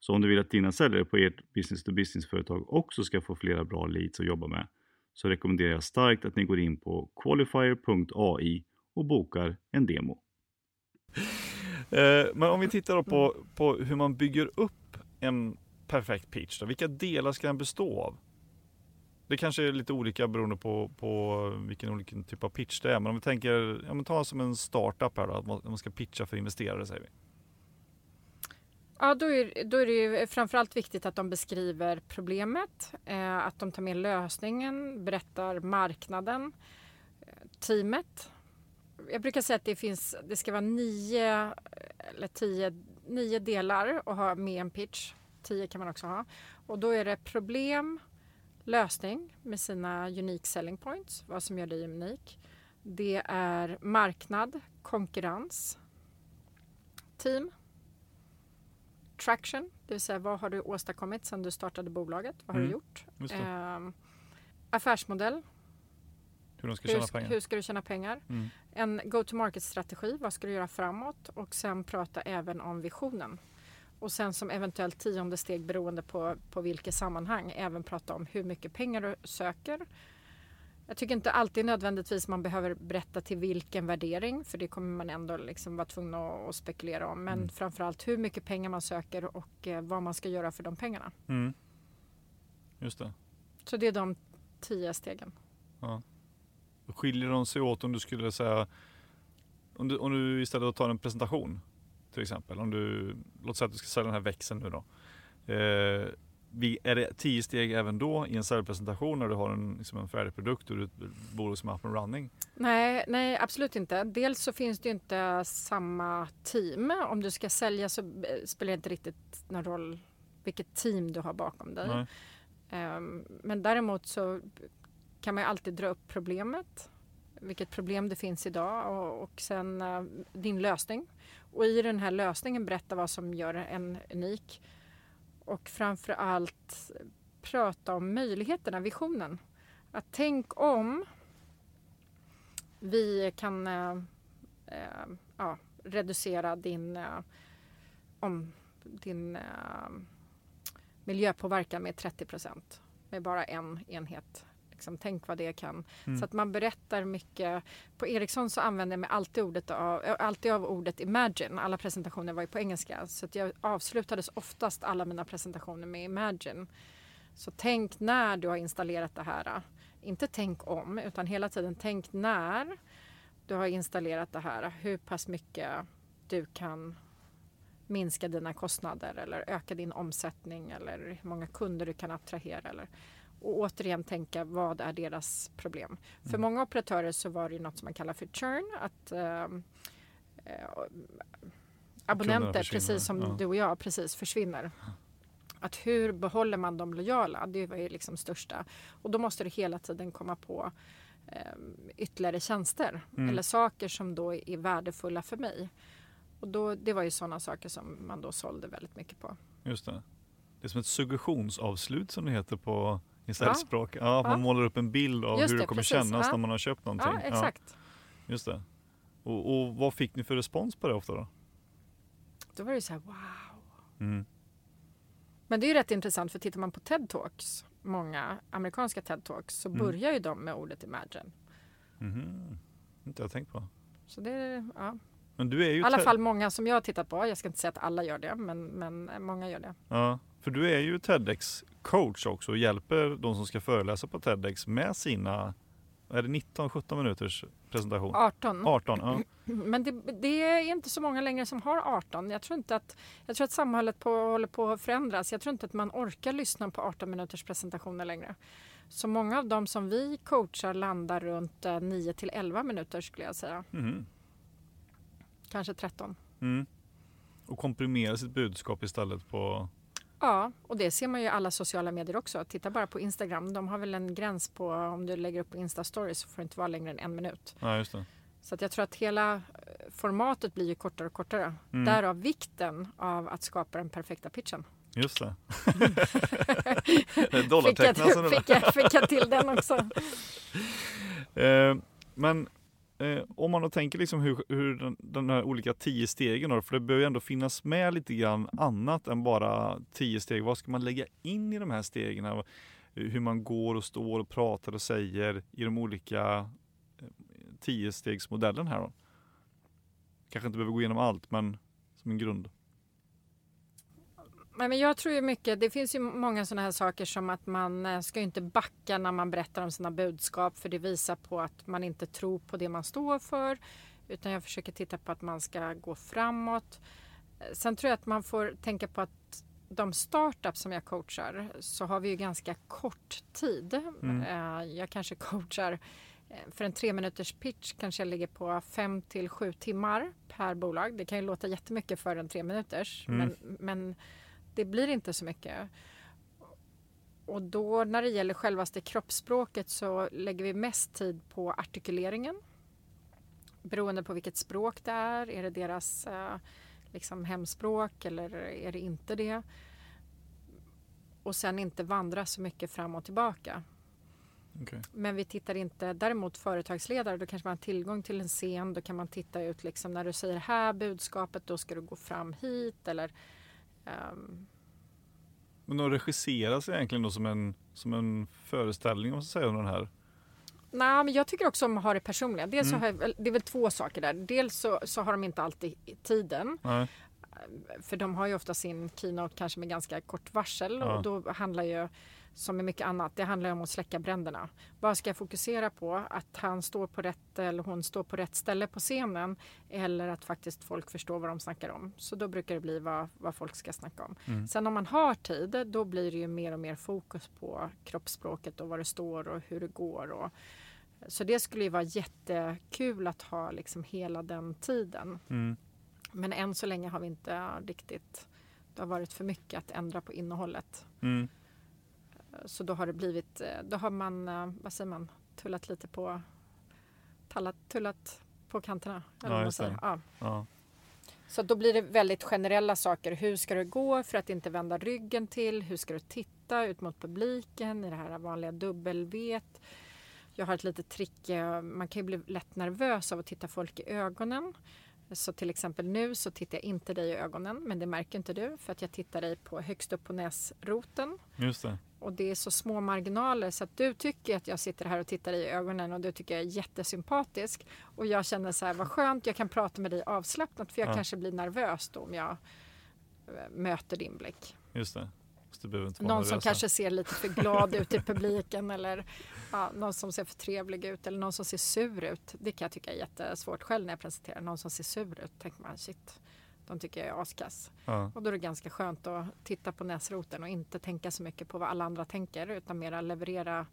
Så om du vill att dina säljare på ert business to business företag också ska få flera bra leads att jobba med så rekommenderar jag starkt att ni går in på qualifier.ai och bokar en demo. Eh, men om vi tittar på, på hur man bygger upp en perfekt pitch. Då. Vilka delar ska den bestå av? Det kanske är lite olika beroende på, på vilken olika typ av pitch det är. Men om vi tänker, ja, men ta som en startup här då, att man ska pitcha för investerare säger vi. Ja, då är, då är det ju framförallt viktigt att de beskriver problemet, eh, att de tar med lösningen, berättar marknaden, eh, teamet. Jag brukar säga att det, finns, det ska vara nio eller tio, nio delar att ha med en pitch. Tio kan man också ha. Och då är det problem, lösning med sina unique selling points, vad som gör dig unik. Det är marknad, konkurrens, team, traction, det vill säga vad har du åstadkommit sedan du startade bolaget? Vad har Mm, du gjort? Eh, affärsmodell, hur de ska hur, tjäna hur ska du tjäna pengar? Mm. En go-to-market-strategi, vad ska du göra framåt? Och sen prata även om visionen. Och sen som eventuellt tionde steg beroende på, på vilket sammanhang även prata om hur mycket pengar du söker. Jag tycker inte alltid nödvändigtvis man behöver berätta till vilken värdering för det kommer man ändå liksom vara tvungen att, spekulera om. Men Mm. framförallt hur mycket pengar man söker och eh, vad man ska göra för de pengarna. Mm. Just det. Så det är de tio stegen. Skiljer de sig åt om du skulle säga, om du, om du istället tar en presentation till exempel. Om du, låt säga att du ska sälja den här växeln nu då. Eh, vi, är det tio steg även då i en säljpresentation när du har en, liksom en färdig produkt och du bolag som up and running? Nej, nej, absolut inte. Dels så finns det inte samma team. Om du ska sälja så eh, spelar det inte riktigt någon roll vilket team du har bakom dig. Ehm, Men däremot så kan man alltid dra upp problemet. Vilket problem det finns idag och, och sen eh, din lösning. Och i den här lösningen berätta vad som gör en unik. Och framför allt prata om möjligheterna, visionen. Att tänk om vi kan eh, eh, ja, reducera din, eh, om, din eh, miljöpåverkan med 30 procent med bara en enhet. Liksom, tänk vad det kan. Mm. Så att man berättar mycket. På Ericsson så använder jag mig alltid, ordet av, äh, alltid av ordet imagine. Alla presentationer var ju på engelska. Så att jag avslutades oftast alla mina presentationer med imagine. Så tänk när du har installerat det här. Inte tänk om, utan hela tiden tänk när du har installerat det här. Hur pass mycket du kan minska dina kostnader eller öka din omsättning eller hur många kunder du kan attrahera. Eller, och återigen tänka vad är deras problem. För Mm. många operatörer så var det ju något som man kallar för churn. Att ehm, eh, abonnenter, precis som ja. du och jag, precis försvinner. Att hur behåller man dem lojala? Det var ju liksom största. Och då måste du hela tiden komma på eh, ytterligare tjänster Mm. eller saker som då är värdefulla för mig. Och då, det var ju sådana saker som man då sålde väldigt mycket på. Just det. Det är som ett suggestionsavslut som det heter på i säljspråk. Ja, Ja. man målar upp en bild av Just hur det det, kommer precis. kännas när man har köpt någonting. Ja, exakt. just det. Och, och vad fick ni för respons på det ofta då? Då var det så här, wow. Mm. Men det är ju rätt intressant för tittar man på TED Talks, många amerikanska TED Talks, så Mm. börjar ju de med ordet imagine. Mhm. Inte jag tänkt på. Så det ja. Men du är ju I alla fall många som jag har tittat på. Jag ska inte säga att alla gör det, men, men många gör det. Ja, för du är ju TEDx coach också och hjälper de som ska föreläsa på TEDx med sina, är det 19-17 minuters presentation? 18. 18, ja. [CLEARS THROAT] Men det, det är inte så många längre som har 18. Jag tror inte att, jag tror att samhället på, håller på att förändras. Jag tror inte att man orkar lyssna på 18 minuters presentationer längre. Så många av dem som vi coachar landar runt eh, 9 till 11 minuter skulle jag säga. Mhm. Kanske 13. Mm. Och komprimera sitt budskap istället på, Ja, och det ser man ju i alla sociala medier också. Titta bara på Instagram. De har väl en gräns på om du lägger upp på Insta-stories så får det inte vara längre än en minut. ja just det. Så att jag tror att hela eh, formatet blir ju kortare och kortare. Mm. Därav vikten av att skapa den perfekta pitchen. Just det. [LAUGHS] Fick jag, Dollartecknelsen fick, jag, fick jag till den också. [LAUGHS] Eh, men eh, om man då tänker liksom hur, hur den, den här olika tio stegen då, för det behöver ju ändå finnas med lite grann annat än bara tio steg. Vad ska man lägga in i de här stegen? Hur man går och står och pratar och säger i de olika eh, tiostegsmodellen här då? Kanske inte behöver gå igenom allt, men som en grund. Men jag tror ju mycket, det finns ju många sådana här saker som att man eh, ska inte backa när man berättar om sina budskap för det visar på att man inte tror på det man står för. Utan jag försöker titta på att man ska gå framåt. Eh, Sen tror jag att man får tänka på att de startups som jag coachar så har vi ju ganska kort tid. Mm. Eh, Jag kanske coachar för en tre minuters pitch kanske jag ligger på fem till sju timmar per bolag. Det kan ju låta jättemycket för en tre minuters Mm. men, men det blir inte så mycket. Och då när det gäller självaste kroppsspråket så lägger vi mest tid på artikuleringen. Beroende på vilket språk det är. Är det deras eh, liksom hemspråk eller är det inte det? Och sen inte vandra så mycket fram och tillbaka. Okej. Men vi tittar inte, däremot företagsledare, då kanske man har tillgång till en scen, då kan man titta ut liksom när du säger här budskapet, då ska du gå fram hit eller ehm, Men de regisseras egentligen då som en, som en föreställning om man ska säga om den här. Nej, men jag tycker också om att ha det personliga. Dels så Mm. har jag, väl- det är väl två saker där. Dels så, så har de inte alltid tiden. Nej. För de har ju ofta sin keynote kanske med ganska kort varsel. Ja. Och då handlar ju, som med mycket annat, det handlar om att släcka bränderna. Vad ska jag fokusera på? Att han står på rätt eller hon står på rätt ställe på scenen. Eller att faktiskt folk förstår vad de snackar om. Så då brukar det bli vad, vad folk ska snacka om. Mm. Sen om man har tid, då blir det ju mer och mer fokus på kroppsspråket och vad det står och hur det går. Och, så det skulle ju vara jättekul att ha liksom hela den tiden. Mm. Men än så länge har vi inte riktigt... Det har varit för mycket att ändra på innehållet. Mm. Så då har det blivit... eh, Då har man, eh, vad säger man, tullat lite på... Tallat, tullat på kanterna. Ja, just det. Ja. Ja. Så då blir det väldigt generella saker. Hur ska du gå för att inte vända ryggen till? Hur ska du titta ut mot publiken i det här vanliga dubbel-vet? Jag har ett litet trick. eh, Man kan ju bli lätt nervös av att titta folk i ögonen. Så till exempel nu så tittar jag inte dig i ögonen, men det märker inte du för att jag tittar dig på högst upp på näsroten. Just det. Och det är så små marginaler så att du tycker att jag sitter här och tittar i ögonen och du tycker jag är jättesympatisk. Och jag känner så här, vad skönt, jag kan prata med dig avslappnat för jag Ja. kanske blir nervös då om jag eh, möter din blick. Just det. Någon som nervösa. kanske ser lite för glad ut i publiken eller ja, någon som ser för trevlig ut eller någon som ser sur ut. Det kan jag tycka är jättesvårt själv när jag presenterar. Någon som ser sur ut, tänker man shit, de tycker jag är askass. Ja. Och då är det ganska skönt att titta på näsroten och inte tänka så mycket på vad alla andra tänker utan mera leverera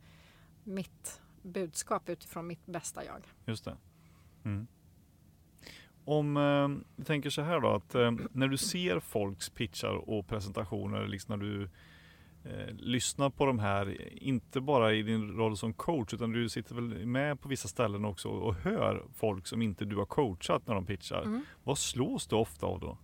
mitt budskap utifrån mitt bästa jag. Just det. Mm. Om eh, vi tänker så här då, att eh, när du ser folks pitchar och presentationer, liksom när du eh, lyssnar på de här, inte bara i din roll som coach, utan du sitter väl med på vissa ställen också och hör folk som inte du har coachat när de pitchar. Mm. Vad slås du ofta av då?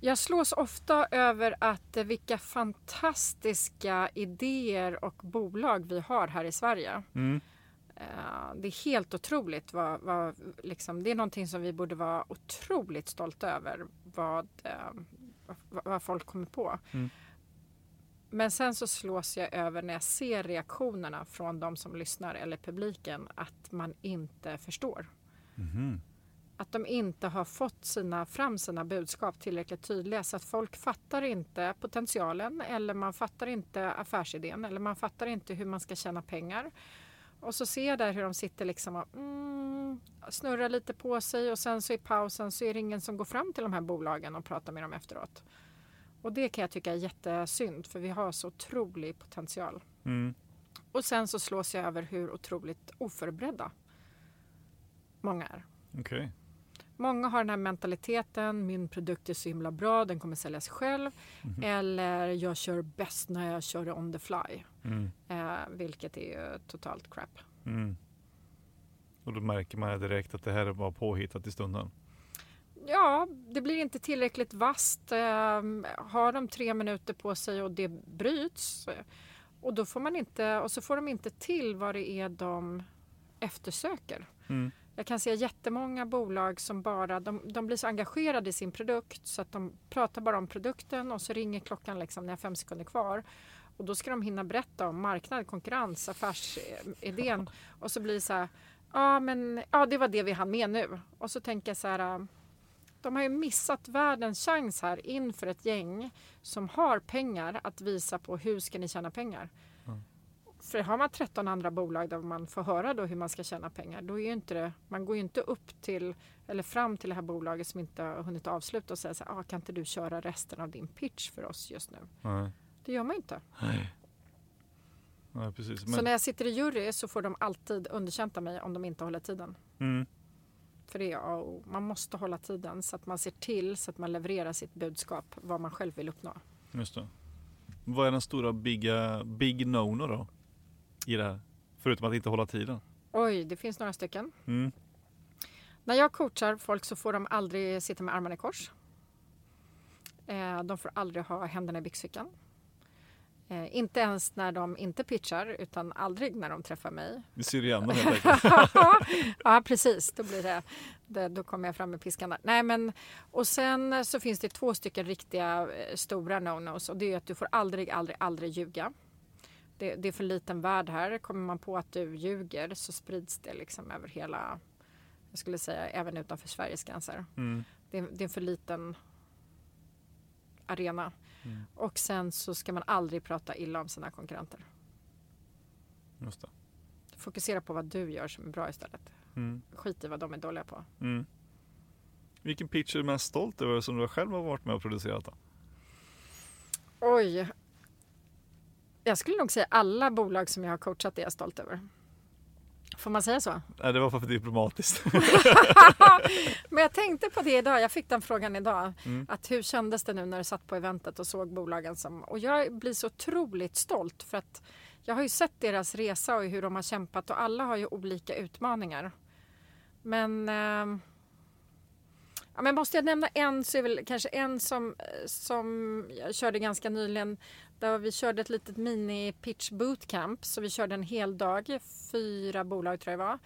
Jag slås ofta över att eh, vilka fantastiska idéer och bolag vi har här i Sverige. Mm. Eh, Det är helt otroligt. Vad, vad, liksom, det är någonting som vi borde vara otroligt stolta över. Vad, vad, folk kommer på. Mm. Men sen så slås jag över när jag ser reaktionerna från de som lyssnar eller publiken att man inte förstår. Mhm. Att de inte har fått sina, fram sina budskap tillräckligt tydliga så att folk fattar inte potentialen eller man fattar inte affärsidén eller man fattar inte hur man ska tjäna pengar. Och så ser jag där hur de sitter liksom och mm, snurrar lite på sig och sen så i pausen så är det ingen som går fram till de här bolagen och pratar med dem efteråt. Och det kan jag tycka är jättesynd för vi har så otrolig potential. Mm. Och sen så slås jag över hur otroligt oförberedda många är. Okej. Många har den här mentaliteten, min produkt är så himla bra, den kommer sälja sig själv. Mhm. Eller jag kör bäst när jag kör on the fly. Mm. Eh, vilket är ju totalt crap. Mm. Och då märker man direkt att det här var påhittat i stunden. Ja, det blir inte tillräckligt vasst. Eh, har de tre minuter på sig och det bryts och då får man inte och så får de inte till vad det är de eftersöker. Mm. Jag kan se jättemånga bolag som bara de, de blir så engagerade i sin produkt så att de pratar bara om produkten och så ringer klockan liksom när jag har fem sekunder kvar. Och då ska de hinna berätta om marknad, konkurrens, affärsidén [LAUGHS] och så blir det så här. Ja, men ja, det var det vi hann med nu. Och så tänker jag så här. De har ju missat världens chans här inför ett gäng som har pengar att visa på hur ska ni tjäna pengar. För har man 13 andra bolag där man får höra då hur man ska tjäna pengar, då är ju inte det, man går ju inte upp till eller fram till det här bolaget som inte har hunnit avsluta och säga så här, ah, kan inte du köra resten av din pitch för oss just nu? Nej. Det gör man inte. Nej. Nej, precis. Så Men, när jag sitter i jury så får de alltid underkänt av mig om de inte håller tiden. mm. För det är A och O. Man måste hålla tiden så att man ser till så att man levererar sitt budskap, vad man själv vill uppnå. Just det. Vad är den stora bigga, big no-no då? I det här? Förutom att inte hålla tiden. Oj, det finns några stycken. Mm. När jag coachar folk så får de aldrig sitta med armarna i kors. Eh, De får aldrig ha händerna i byxfickan. Eh, Inte ens när de inte pitchar, utan aldrig när de träffar mig. Vi ser igen dem helt [LAUGHS] enkelt. ja, precis. Då, blir det, det, då kommer jag fram med piskan där. Nej, men, och sen så finns det två stycken riktiga eh, stora no-nos och det är att du får aldrig, aldrig, aldrig ljuga. Det, det är för liten värld här. Kommer man på att du ljuger så sprids det liksom över hela, jag skulle säga även utanför Sveriges gränser. Mm. Det, det är en för liten arena. Mm. Och sen så ska man aldrig prata illa om sina konkurrenter. Just det. Fokusera på vad du gör som är bra istället. Mm. Skit i vad de är dåliga på. Mm. Vilken pitch är du mest stolt över som du själv har varit med och producerat? Då? Oj. Jag skulle nog säga alla bolag som jag har coachat är jag stolt över. Får man säga så? [LAUGHS] Nej, det var för diplomatiskt. [LAUGHS] Men jag tänkte på det idag. Jag fick den frågan idag. Mm. Att hur kändes det nu när du satt på eventet och såg bolagen som... Och jag blir så otroligt stolt för att jag har ju sett deras resa och hur de har kämpat och alla har ju olika utmaningar. Men... Eh, ja, men måste jag nämna en så är väl kanske en som, som jag körde ganska nyligen. Där vi körde ett litet mini-pitch bootcamp. Så vi körde en hel dag. Fyra bolag tror jag var.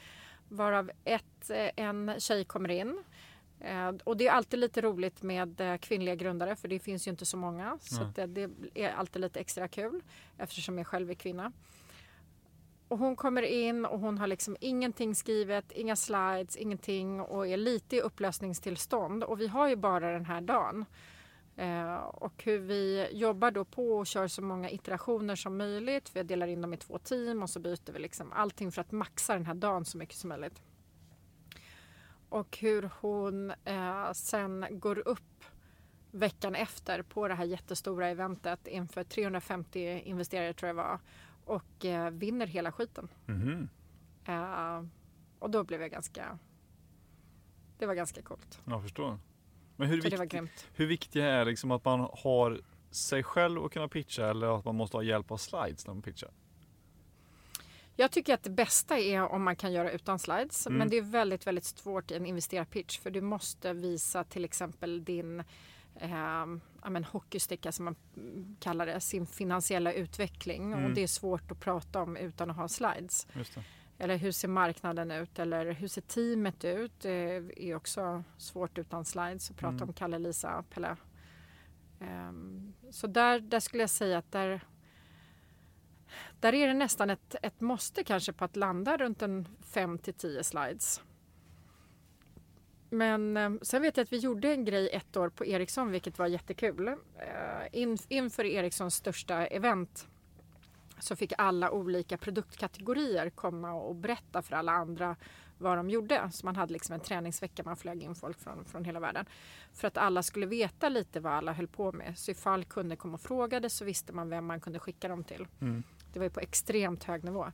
Varav ett, eh, en tjej kommer in. Eh, Och det är alltid lite roligt med eh, kvinnliga grundare för det finns ju inte så många. Så det, det är alltid lite extra kul eftersom jag själv är kvinna. Och hon kommer in och hon har liksom ingenting skrivet, inga slides, ingenting och är lite i upplösningstillstånd. Och vi har ju bara den här dagen. Eh, och hur vi jobbar då på och kör så många iterationer som möjligt. Vi delar in dem i två team och så byter vi liksom allting för att maxa den här dagen så mycket som möjligt. Och hur hon eh, sen går upp veckan efter på det här jättestora eventet inför 350 investerare tror jag var och eh, vinner hela skiten. Mhm. Eh, och då blev jag ganska... Det var ganska coolt. Jag förstår. Men hur, grymt. hur viktigt är liksom att man har sig själv att kunna pitcha eller att man måste ha hjälp av slides när man pitchar? Jag tycker att det bästa är om man kan göra utan slides. Mm. Men det är väldigt, väldigt svårt i en investerarpitch för du måste visa till exempel din eh, men hockeysticka som man kallar det, sin finansiella utveckling. Mm. Och det är svårt att prata om utan att ha slides. Eller hur ser marknaden ut? Eller hur ser teamet ut? Det är också svårt utan slides att prata Mm. om Kalle, Lisa, Pelle. Ehm, så där, där skulle jag säga att där, där är det nästan ett, ett måste kanske på att landa runt en 5 till 10 slides. Men eh, sen vet jag att vi gjorde en grej ett år på Ericsson vilket var jättekul. Eh, in, inför Ericssons största event så fick alla olika produktkategorier komma och berätta för alla andra vad de gjorde. Så man hade liksom en träningsvecka, man flög in folk från, från hela världen. För att alla skulle veta lite vad alla höll på med. Så ifall kunder kom och frågade så visste man vem man kunde skicka dem till. Mm. Det var ju på extremt hög nivå.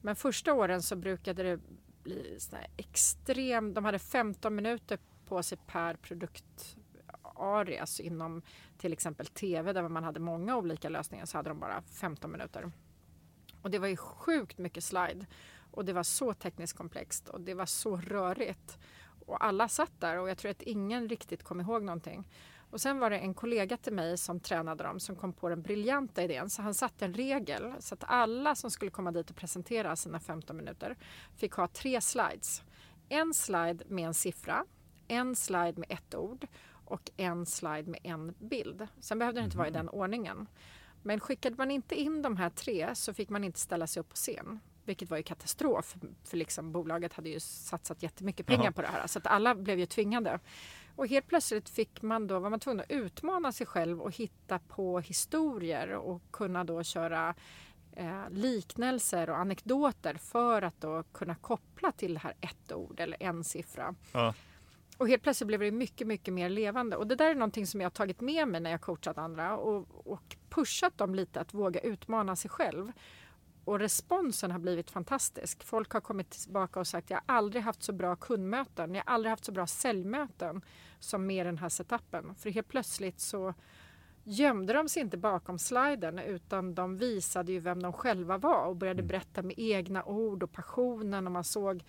Men första åren så brukade det bli sån extrem... De hade 15 minuter på sig per produktarea. Så inom till exempel tv där man hade många olika lösningar så hade de bara 15 minuter. Och det var ju sjukt mycket slide. Och det var så tekniskt komplext och det var så rörigt. Och alla satt där och jag tror att ingen riktigt kom ihåg någonting. Och sen var det en kollega till mig som tränade dem som kom på den briljanta idén. Så han satte en regel så att alla som skulle komma dit och presentera sina 15 minuter fick ha tre slides. En slide med en siffra, en slide med ett ord och en slide med en bild. Sen behövde det inte vara i den ordningen. Men skickade man inte in de här tre så fick man inte ställa sig upp på scen. Vilket var ju katastrof för liksom bolaget hade ju satsat jättemycket pengar Jaha. på det här. Så att alla blev ju tvingade. Och helt plötsligt fick man då, var man tvungen att utmana sig själv och hitta på historier och kunna då köra eh, liknelser och anekdoter för att då kunna koppla till det här ett ord eller en siffra. Ja. Och helt plötsligt blev det mycket, mycket mer levande. Och det där är någonting som jag har tagit med mig när jag coachat andra och, och pushat dem lite att våga utmana sig själv. Och responsen har blivit fantastisk. Folk har kommit tillbaka och sagt jag har aldrig haft så bra kundmöten, jag har aldrig haft så bra säljmöten som med den här setupen. För helt plötsligt så gömde de sig inte bakom sliden utan de visade ju vem de själva var och började berätta med egna ord och passionen och man såg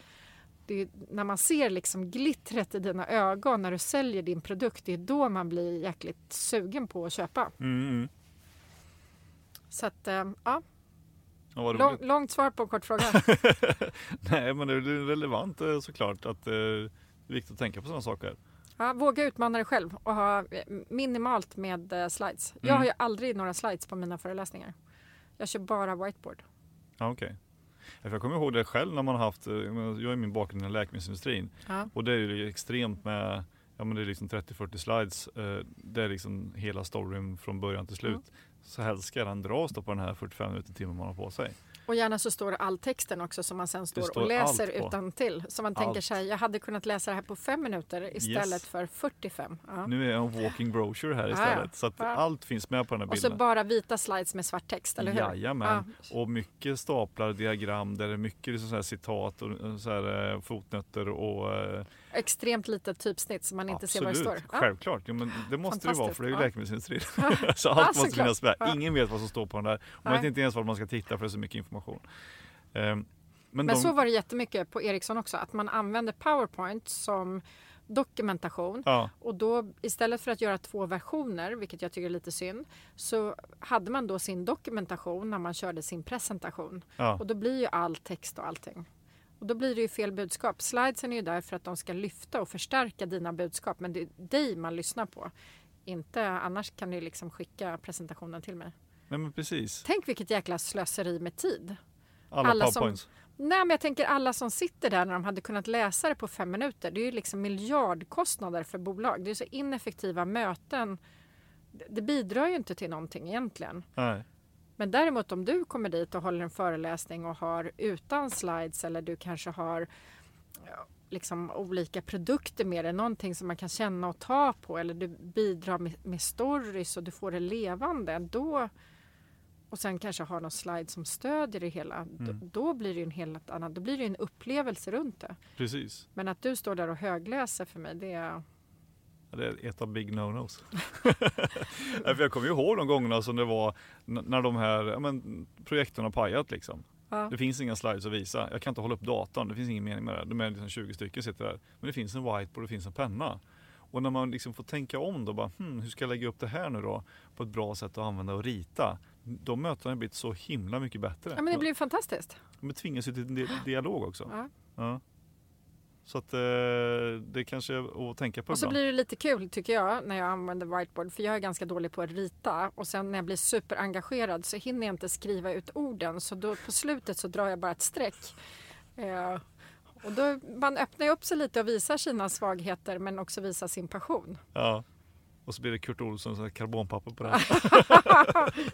är, när man ser liksom glittret i dina ögon när du säljer din produkt, det är då man blir jäkligt sugen på att köpa. Mm, mm. Så att, eh, ja, Ja, lång, långt svar på en kort fråga. [LAUGHS] Nej, men det är relevant eh, såklart att eh, det är viktigt att tänka på sådana saker. Ja, våga utmana dig själv och ha minimalt med slides. Jag Mm. har ju aldrig några slides på mina föreläsningar. Jag kör bara whiteboard. Ja, okej. För Jag kommer ihåg det själv när man har haft, eh, jag är min bakgrund i läkemedelsindustrin Ja. och det är ju extremt med, ja men det är liksom 30-40 slides, eh, det är liksom hela storyn från början till slut. Mm. Så helst ska den dras då på den här 45 minuter timmen man har på sig. Och gärna så står all texten också som man sen står, står och läser utan till. Så man tänker Allt. sig, jag hade kunnat läsa det här på fem minuter istället Yes. för 45. Ja. Nu är jag en walking brochure här Ja, istället. Så att ja. allt finns med på den här Och så bilden. bara vita slides med svart text, eller hur? Jajamän. Och mycket staplar, diagram där det är mycket liksom så citat och så här, eh, fotnötter och eh, Extremt litet typsnitt så man inte ser vad det Absolut, står. Självklart. Ja, men det måste det vara för det är ju läkemedelsindustrin. [LAUGHS] [LAUGHS] Så allt måste finnas med. Ingen vet vad som står på den där. Man vet inte ens vad man ska titta för det är så mycket information. Ehm, men Men de, så var det jättemycket på Ericsson också, att man använde PowerPoint som dokumentation. ja, Och då istället för att göra två versioner, vilket jag tycker är lite synd, så hade man då sin dokumentation när man körde sin presentation. ja, Och då blir ju all text och allting. Och då blir det ju fel budskap. Slidesen är ju där för att de ska lyfta och förstärka dina budskap. Men det är dig man lyssnar på. Inte annars kan du liksom skicka presentationen till mig. nej men precis. Tänk vilket jäkla slöseri med tid. Alla, alla som- powerpoints. Nej, men jag tänker alla som sitter där när de hade kunnat läsa det på fem minuter. Det är ju liksom miljardkostnader för bolag. Det är så ineffektiva möten. Det- Det bidrar ju inte till någonting egentligen. Nej. Men däremot om du kommer dit och håller en föreläsning och har utan slides eller du kanske har liksom olika produkter med dig, någonting som man kan känna och ta på eller du bidrar med, med stories och du får det levande, då och sen kanske har någon slide som stödjer det hela, då, då blir det ju en helt annan, då blir det en upplevelse runt det. Precis. Men att du står där och högläser för mig, det är Det är ett av big no-nos. [LAUGHS] Jag kommer ju ihåg de gångerna som det var när de här ja, men, projekten har pajat liksom. ja, Det finns inga slides att visa. Jag kan inte hålla upp datorn. Det finns ingen mening med det. De är liksom 20 stycken sitter där. Men det finns en whiteboard och det finns en penna. Och när man liksom får tänka om då, bara, hmm, hur ska jag lägga upp det här nu då på ett bra sätt att använda och rita? De mötena har blivit så himla mycket bättre. ja men det blir fantastiskt. De tvingas ju till dialog också. Ja. Ja. Så att eh, det kanske är att tänka på Och så ibland. blir det lite kul tycker jag när jag använder whiteboard för jag är ganska dålig på att rita och sen när jag blir superengagerad så hinner jag inte skriva ut orden så då på slutet så drar jag bara ett streck. Eh, och då, man öppnar ju upp sig lite och visar sina svagheter men också visar sin passion. Ja. Och så blir det Kurt Olsson så karbonpapper på det här.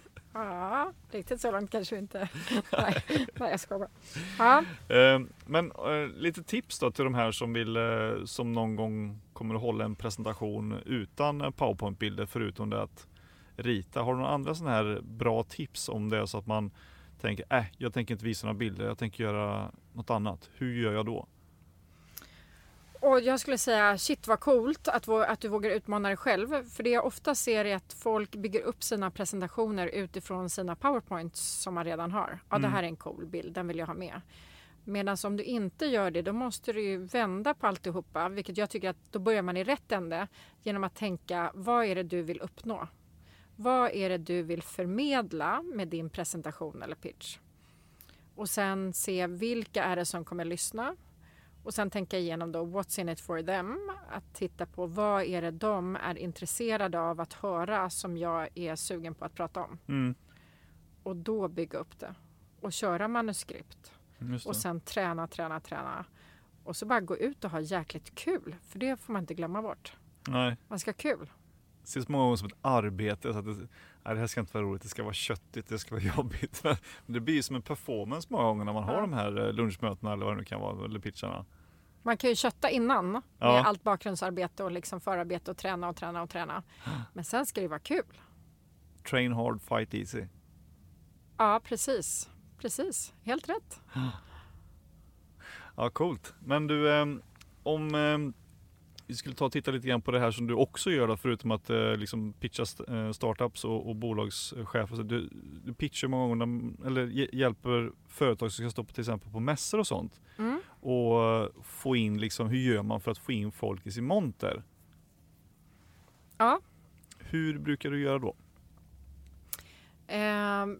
[LAUGHS] [LAUGHS] Ja, riktigt så långt kanske inte. [LAUGHS] nej, nej, jag skojar bara. Ja, Eh, Men eh, lite tips då till de här som vill, eh, som någon gång kommer att hålla en presentation utan powerpoint-bilder förutom det att rita. Har du några andra sådana här bra tips om det är så att man tänker, äh, jag tänker inte visa några bilder, jag tänker göra något annat. Hur gör jag då? Och jag skulle säga shit vad coolt att, att du vågar utmana dig själv. För det jag ofta ser är att folk bygger upp sina presentationer utifrån sina powerpoints som man redan har. Ja, det Mm. här är en cool bild, den vill jag ha med. Medan om du inte gör det, då måste du ju vända på alltihopa, vilket jag tycker att då börjar man i rätt ände genom att tänka vad är det du vill uppnå? Vad är det du vill förmedla med din presentation eller pitch? Och sen se vilka är det som kommer lyssna? Och sen tänka igenom då what's in it for them? Att titta på vad är det de är intresserade av att höra som jag är sugen på att prata om. Mm. Och då bygga upp det. Och köra manuskript. Just Och sen träna, träna, träna. Och så bara gå ut och ha jäkligt kul. För det får man inte glömma bort. Nej, Man ska ha kul. det ses många gånger som ett arbete. Så att det, nej, det här ska inte vara roligt, det ska vara köttigt, det ska vara [LAUGHS] jobbigt. Det blir ju som en performance många gånger när man har de här eh, lunchmötena eller vad det nu kan vara, eller pitcharna. Man kan ju kötta innan med Ja. allt bakgrundsarbete och liksom förarbete och träna och träna och träna. [GASPS] Men sen ska det vara kul. Train hard, fight easy. Ja, precis. Precis. Helt rätt. [GASPS] Ja, coolt. Men du, eh, om eh, vi skulle ta och titta lite grann på det här som du också gör då, förutom att eh, liksom pitcha st- eh, startups och, och bolagschefer. Du, du pitchar många gånger, när- eller hj- hjälper företag som ska stå på till exempel på mässor och sånt. Mm. Och eh, få in liksom, hur gör man för att få in folk i sin monter? Ja. Hur brukar du göra då? Ehm,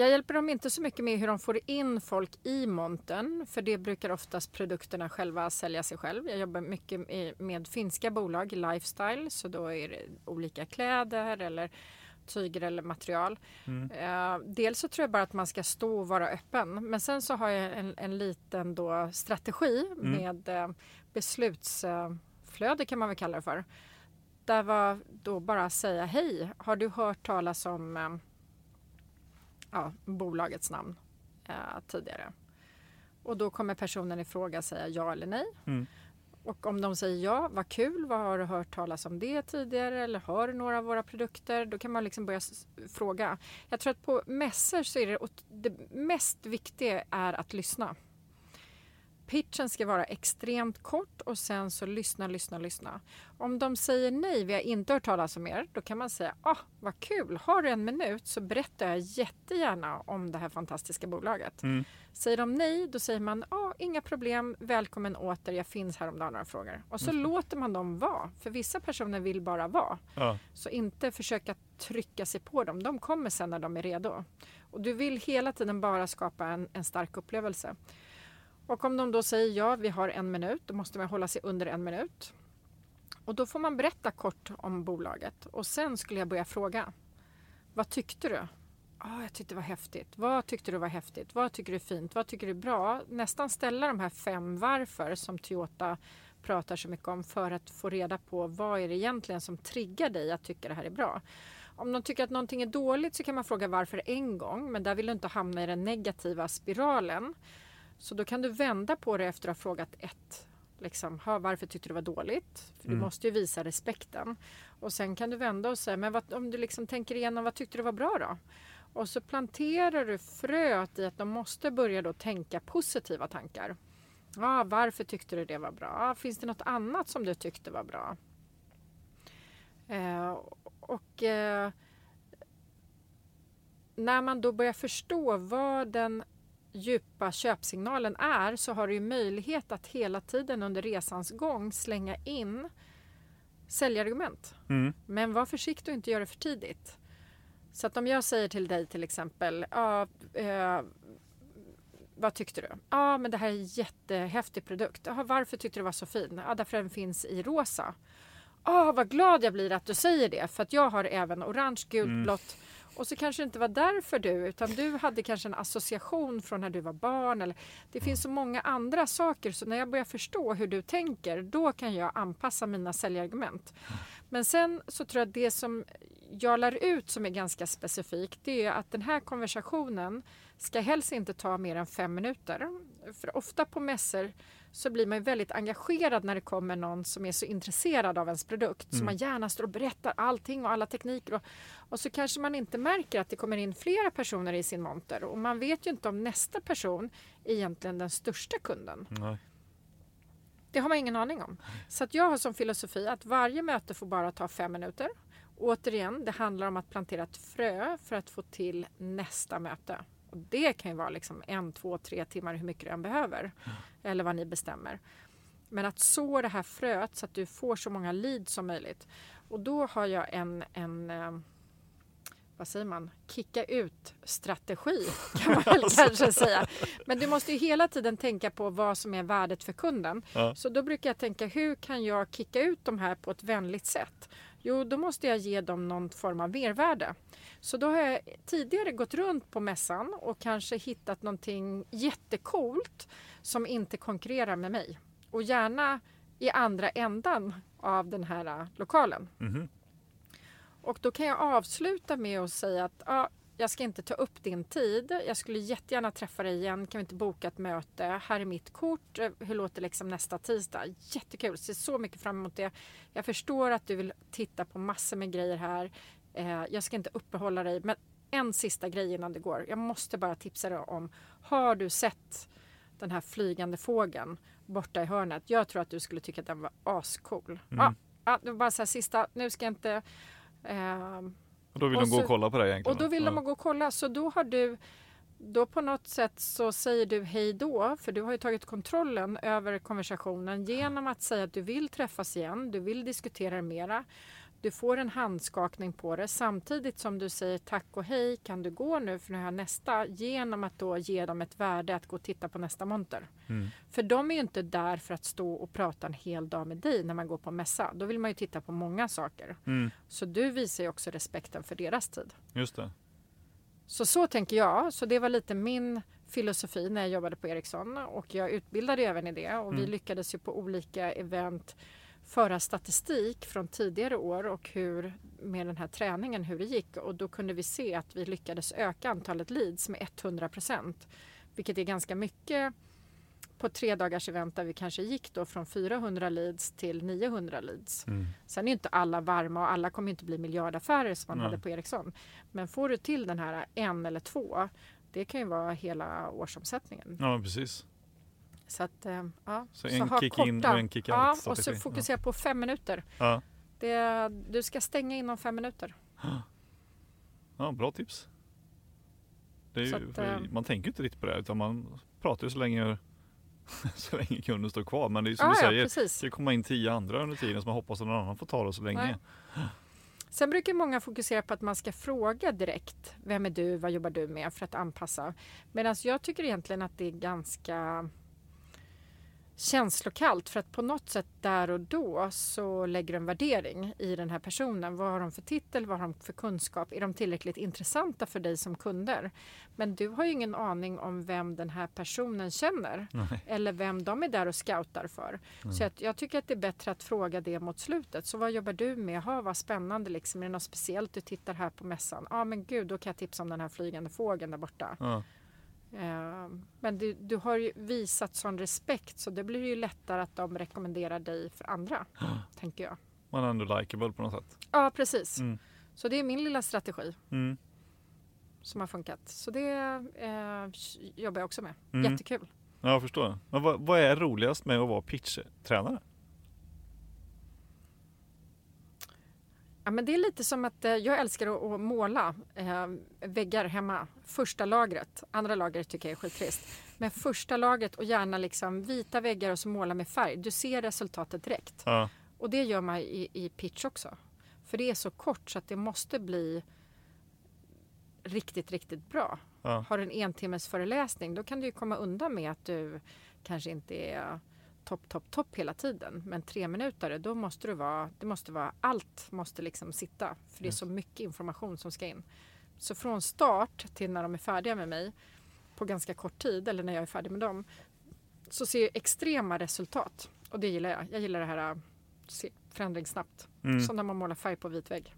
jag hjälper dem inte så mycket med hur de får in folk i montern för det brukar oftast produkterna själva sälja sig själv. Jag jobbar mycket med- finska bolag, lifestyle, så då är det olika kläder eller tyger eller material. Mm. Eh, dels så tror jag bara att man ska stå och vara öppen. Men sen så har jag en, en liten då strategi Mm. med eh, beslutsflöde kan man väl kalla det för. Där var då bara säga hej, har du hört talas om eh, ja, bolagets namn eh, tidigare? Och då kommer personen i fråga säga ja eller nej. Mm. Och om de säger ja, vad kul, vad har du hört talas om det tidigare eller har du några av våra produkter? Då kan man liksom börja fråga. Jag tror att på mässor så är det, det mest viktiga är att lyssna. Pitchen ska vara extremt kort och sen så lyssna, lyssna, lyssna. Om de säger nej, vi har inte hört talas om er, då kan man säga ah, vad kul, har du en minut så berättar jag jättegärna om det här fantastiska bolaget. Mm. Säger de nej, då säger man ah, inga problem, välkommen åter, jag finns här om du har några frågor. Och så låter man dem vara, för vissa personer vill bara vara. Ja. Så inte försöka trycka sig på dem, de kommer sen när de är redo. Och du vill hela tiden bara skapa en, en stark upplevelse. Och om de då säger ja, vi har en minut, då måste man hålla sig under en minut. Och då får man berätta kort om bolaget och sen skulle jag börja fråga. Vad tyckte du? Oh, jag tyckte det var häftigt. Vad tyckte du var häftigt? Vad tycker du är fint? Vad tycker du är bra? Nästan ställa de här fem varför som Toyota pratar så mycket om för att få reda på vad är det egentligen som triggar dig att tycka det här är bra. Om de tycker att någonting är dåligt så kan man fråga varför en gång, men där vill du inte hamna i den negativa spiralen. Så då kan du vända på det efter att ha frågat ett. Liksom, varför tyckte du det var dåligt? För Du Mm. måste ju visa respekten. Och sen kan du vända och säga, men vad, om du liksom tänker igenom, vad tyckte du var bra då? Och så planterar du fröet i att de måste börja då tänka positiva tankar. Ja, varför tyckte du det var bra? Ja, finns det något annat som du tyckte var bra? Eh, och eh, när man då börjar förstå vad den djupa köpsignalen är så har du möjlighet att hela tiden under resans gång slänga in säljargument. Mm. Men var försiktig och inte gör det för tidigt. Så att om jag säger till dig till exempel, ja, eh, vad tyckte du? Ja, men det här är en jättehäftig produkt. Jaha, varför tyckte du det var så fin? Ja, därför den finns i rosa. Ja, vad glad jag blir att du säger det, för att jag har även orange, gult, Mm. blått. Och så kanske det inte var därför du, utan du hade kanske en association från när du var barn. Eller, det finns så många andra saker, så när jag börjar förstå hur du tänker, då kan jag anpassa mina säljargument. Men sen så tror jag att det som jag lär ut som är ganska specifikt, det är att den här konversationen ska helst inte ta mer än fem minuter. För ofta på mässor så blir man ju väldigt engagerad när det kommer någon som är så intresserad av ens produkt. Så Mm. man gärna står och berättar allting och alla tekniker. Och, och så kanske man inte märker att det kommer in flera personer i sin monter. Och man vet ju inte om nästa person är egentligen den största kunden. Nej. Det har man ingen aning om. Så att jag har som filosofi att varje möte får bara ta fem minuter. Återigen, det handlar om att plantera ett frö för att få till nästa möte. Och det kan ju vara liksom en, två, tre timmar hur mycket du än behöver. Eller vad ni bestämmer. Men att så det här fröet så att du får så många leads som möjligt. Och då har jag en, en eh, vad säger man, kicka ut strategi kan man väl [LAUGHS] kanske säga. Men du måste ju hela tiden tänka på vad som är värdet för kunden. Ja. Så då brukar jag tänka hur kan jag kicka ut de här på ett vänligt sätt? Jo, då måste jag ge dem någon form av mervärde. Så då har jag tidigare gått runt på mässan och kanske hittat någonting jättekult som inte konkurrerar med mig. Och gärna i andra ändan av den här äh, lokalen. Mhm. Och då kan jag avsluta med att säga att ja, jag ska inte ta upp din tid. Jag skulle jättegärna träffa dig igen. Kan vi inte boka ett möte? Här är mitt kort. Hur låter liksom nästa tisdag? Jättekul. Ser så mycket fram emot det. Jag förstår att du vill titta på massor med grejer här. Eh, jag ska inte uppehålla dig. Men en sista grej innan det går. Jag måste bara tipsa dig om. Har du sett den här flygande fågeln borta i hörnet? Jag tror att du skulle tycka att den var ascool. Ja, ja, var bara så här sista. Nu ska jag inte... ehm, Och då vill Och de gå så- och kolla på det egentligen? och då vill ja. de gå och kolla. Så då har du, då på något sätt så säger du hej då, för du har ju tagit kontrollen över konversationen genom att säga att du vill träffas igen, du vill diskutera mera. Du får en handskakning på det samtidigt som du säger tack och hej, kan du gå nu för nu har jag nästa genom att då ge dem ett värde att gå och titta på nästa monter. Mm. För de är ju inte där för att stå och prata en hel dag med dig när man går på mässa. Då vill man ju titta på många saker. Mm. Så du visar ju också respekten för deras tid. Just det. Så så tänker jag. Så det var lite min filosofi när jag jobbade på Ericsson och jag utbildade även i det och vi Mm. lyckades ju på olika event föra statistik från tidigare år och hur med den här träningen hur det gick och då kunde vi se att vi lyckades öka antalet leads med 100 procent, vilket är ganska mycket på tre dagars event där vi kanske gick då från 400 leads till 900 leads. Mm. Sen är inte alla varma och alla kommer inte bli miljardaffärer som man Nej. hade på Ericsson. Men får du till den här en eller två, det kan ju vara hela årsomsättningen. Ja, precis. Så att, eh, ja. Så en ha kick in och en kick out Ja, och så fokusera på fem minuter. Ja. Det, du ska stänga inom fem minuter. ja, bra tips. Det Så ju, att, eh, man tänker inte riktigt på det utan man pratar ju så länge, [LAUGHS] så länge kunden står kvar. Men det är som Ja, du ja, säger, det precis. ska komma in tio andra under tiden så man hoppas att någon annan får ta det så länge. Nej. Sen brukar många fokusera på att man ska fråga direkt. Vem är du? Vad jobbar du med? För att anpassa. Medan jag tycker egentligen att det är ganska känslokallt för att på något sätt där och då så lägger du en värdering i den här personen. Vad har de för titel? Vad har de för kunskap? Är de tillräckligt intressanta för dig som kunder? Men du har ju ingen aning om vem den här personen känner Nej. eller vem de är där och scoutar för. Så jag, jag tycker att det är bättre att fråga det mot slutet. Så vad jobbar du med? Ha, vad spännande liksom. Är det något speciellt du tittar här på mässan? Ja men gud, då kan jag tipsa om den här flygande fågeln där borta. Ja. Eh, men du, du har ju visat sån respekt så det blir ju lättare att de rekommenderar dig för andra. [GASPS] tänker jag. Man är ändå likeable på något sätt. Ja precis. Mm. Så det är min lilla strategi Mm. som har funkat. Så det eh, jobbar jag också med. Mm. Jättekul. Ja, jag förstår. Men vad, vad är roligast med att vara pitchtränare? Ja, men det är lite som att eh, jag älskar att, måla eh, väggar hemma. Första lagret. Andra lagret tycker jag är skittrist. Men första lagret och gärna liksom vita väggar och så måla med färg. Du ser resultatet direkt. Ja. Och det gör man i, i pitch också. För det är så kort så att det måste bli riktigt, riktigt bra. Ja. Har du en entimmes föreläsning då kan du ju komma undan med att du kanske inte är topp, topp, topp hela tiden. Men tre minuter, då måste du vara, det måste vara, allt måste liksom sitta. För det är så mycket information som ska in. Så från start till när de är färdiga med mig på ganska kort tid, eller när jag är färdig med dem, så ser jag extrema resultat. Och det gillar jag. Jag gillar det här äh, se förändring snabbt. Mm. Som när man målar färg på vit vägg.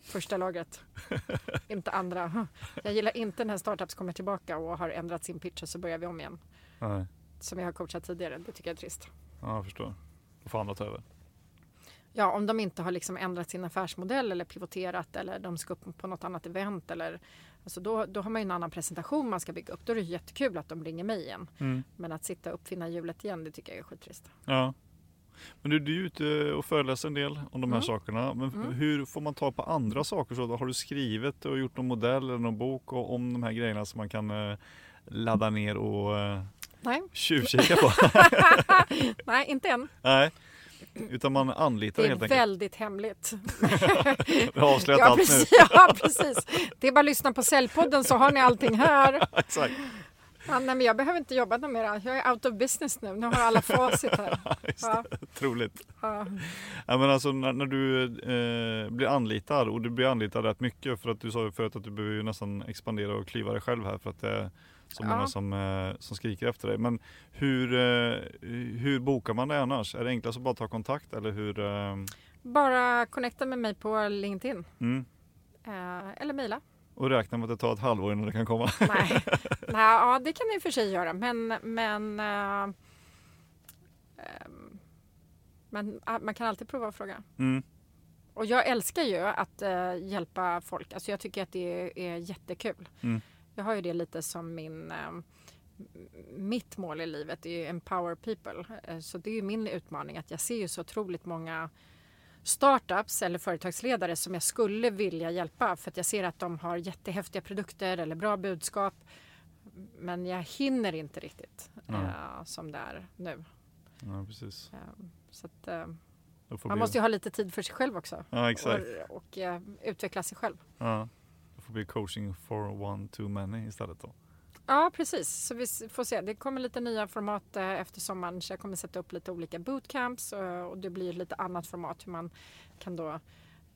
Första lagret. [LAUGHS] inte andra. Jag gillar inte när startups kommer tillbaka och har ändrat sin pitch och så börjar vi om igen. Nej. Som jag har coachat tidigare. Det tycker jag är trist. Ja, jag förstår. Då får andra ta över. Ja, om de inte har liksom ändrat sin affärsmodell eller pivoterat eller de ska upp på något annat event eller alltså då, då har man ju en annan presentation man ska bygga upp. Då är det jättekul att de ringer mig igen. Mm. Men att sitta och uppfinna hjulet igen, det tycker jag är skittrist. Ja. Men du, du är ute och föreläser en del om de här Mm. sakerna. Men Mm. hur får man ta på andra saker? Så har du skrivit och gjort någon modell eller någon bok om de här grejerna som man kan eh, ladda ner och eh, Nej. tjuvkika på? [LAUGHS] Nej, inte än. Nej, utan man anlitar Det är helt enkelt. väldigt hemligt. [LAUGHS] Du har avslöjat Ja allt precis, nu. ja, precis. Det är bara att lyssna på Säljpodden så har ni allting här. [LAUGHS] Exakt. Ja, nej, men jag behöver inte jobba något mer. Jag är out of business nu. Nu har alla facit här. Just Ja, det. Otroligt. ja. Ja, men alltså när, när du eh, blir anlitad och du blir anlitad rätt mycket för att du sa ju förut att du behöver ju nästan expandera och klyva dig själv här för att det är så Ja. många som, eh, som skriker efter dig. Men hur, eh, hur bokar man det annars? Är det enklast att bara ta kontakt eller hur? Eh, Bara connecta med mig på LinkedIn. mm, eller mejla. och räkna med att det tar ett halvår innan det kan komma? [LAUGHS] Nej. Nej, ja, det kan ni i och för sig göra. Men, men, ehm, men man kan alltid prova och fråga. Mm, Och jag älskar ju att eh, hjälpa folk. Alltså jag tycker att det är jättekul. Mm. Jag har ju det lite som min... Eh, mitt mål i livet är ju empower people. Eh, så det är min utmaning att jag ser ju så otroligt många startups eller företagsledare som jag skulle vilja hjälpa för att jag ser att de har jättehäftiga produkter eller bra budskap. Men jag hinner inte riktigt Ja. eh, som det är nu. ja, precis. Eh, så att, får man bli- måste ju ha lite tid för sig själv också Ja, och, och utveckla sig själv. Ja. Det får bli coaching for one too many istället då. Ja, precis. Så vi får se. Det kommer lite nya format eh, efter sommaren så jag kommer sätta upp lite olika bootcamps eh, och det blir lite annat format hur man kan då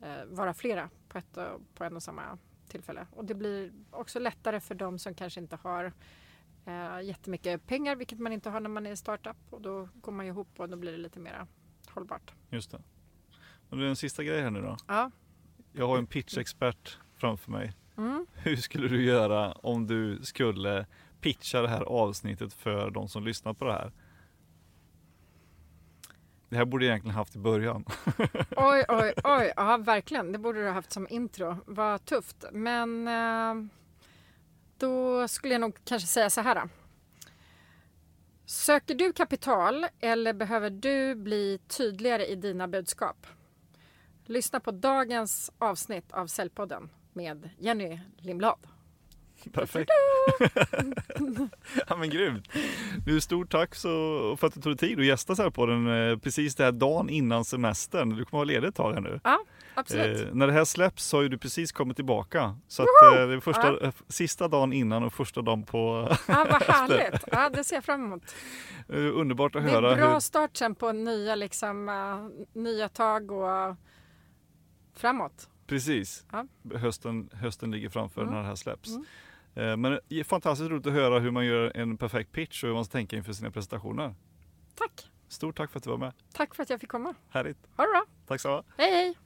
eh, vara flera på, ett, och- på en och samma tillfälle. Och det blir också lättare för de som kanske inte har eh, jättemycket pengar, vilket man inte har när man är startup och då går man ihop och då blir det lite mer hållbart. Just det. Men det är en sista grej här nu då. Ja. Jag har en pitchexpert framför mig. Mm. Hur skulle du göra om du skulle pitcha det här avsnittet för de som lyssnar på det här? Det här borde jag egentligen haft i början. [LAUGHS] Oj, oj, oj. Ja, verkligen. Det borde du ha haft som intro. Vad tufft. Men eh, då skulle jag nog kanske säga så här. Då. Söker du kapital eller behöver du bli tydligare i dina budskap? Lyssna på dagens avsnitt av Säljpodden med Jenny Lindblad. Perfekt. [LAUGHS] ja men grymt. Du, stort tack så, för att du tog dig tid att gästa så här på den eh, precis den här dagen innan semestern. Du kommer vara ledig ett tag här nu. Ja, absolut. Eh, när det här släpps så har ju du precis kommit tillbaka. Så att, eh, det är första, Ja. eh, sista dagen innan och första dagen på... Ja, vad [LAUGHS] härligt. Ja, det ser jag fram emot. eh, underbart att Det höra är bra hur... start sen på nya, liksom, eh, nya tag och framåt. Precis. Ja. Hösten, hösten ligger framför Mm. när det här släpps. Mm. Eh, Men det är fantastiskt roligt att höra hur man gör en perfekt pitch och hur man ska tänka inför sina presentationer. Tack. Stort tack för att du var med. Tack för att jag fick komma. Härligt. Ha det bra. Tack så mycket. Hej, hej.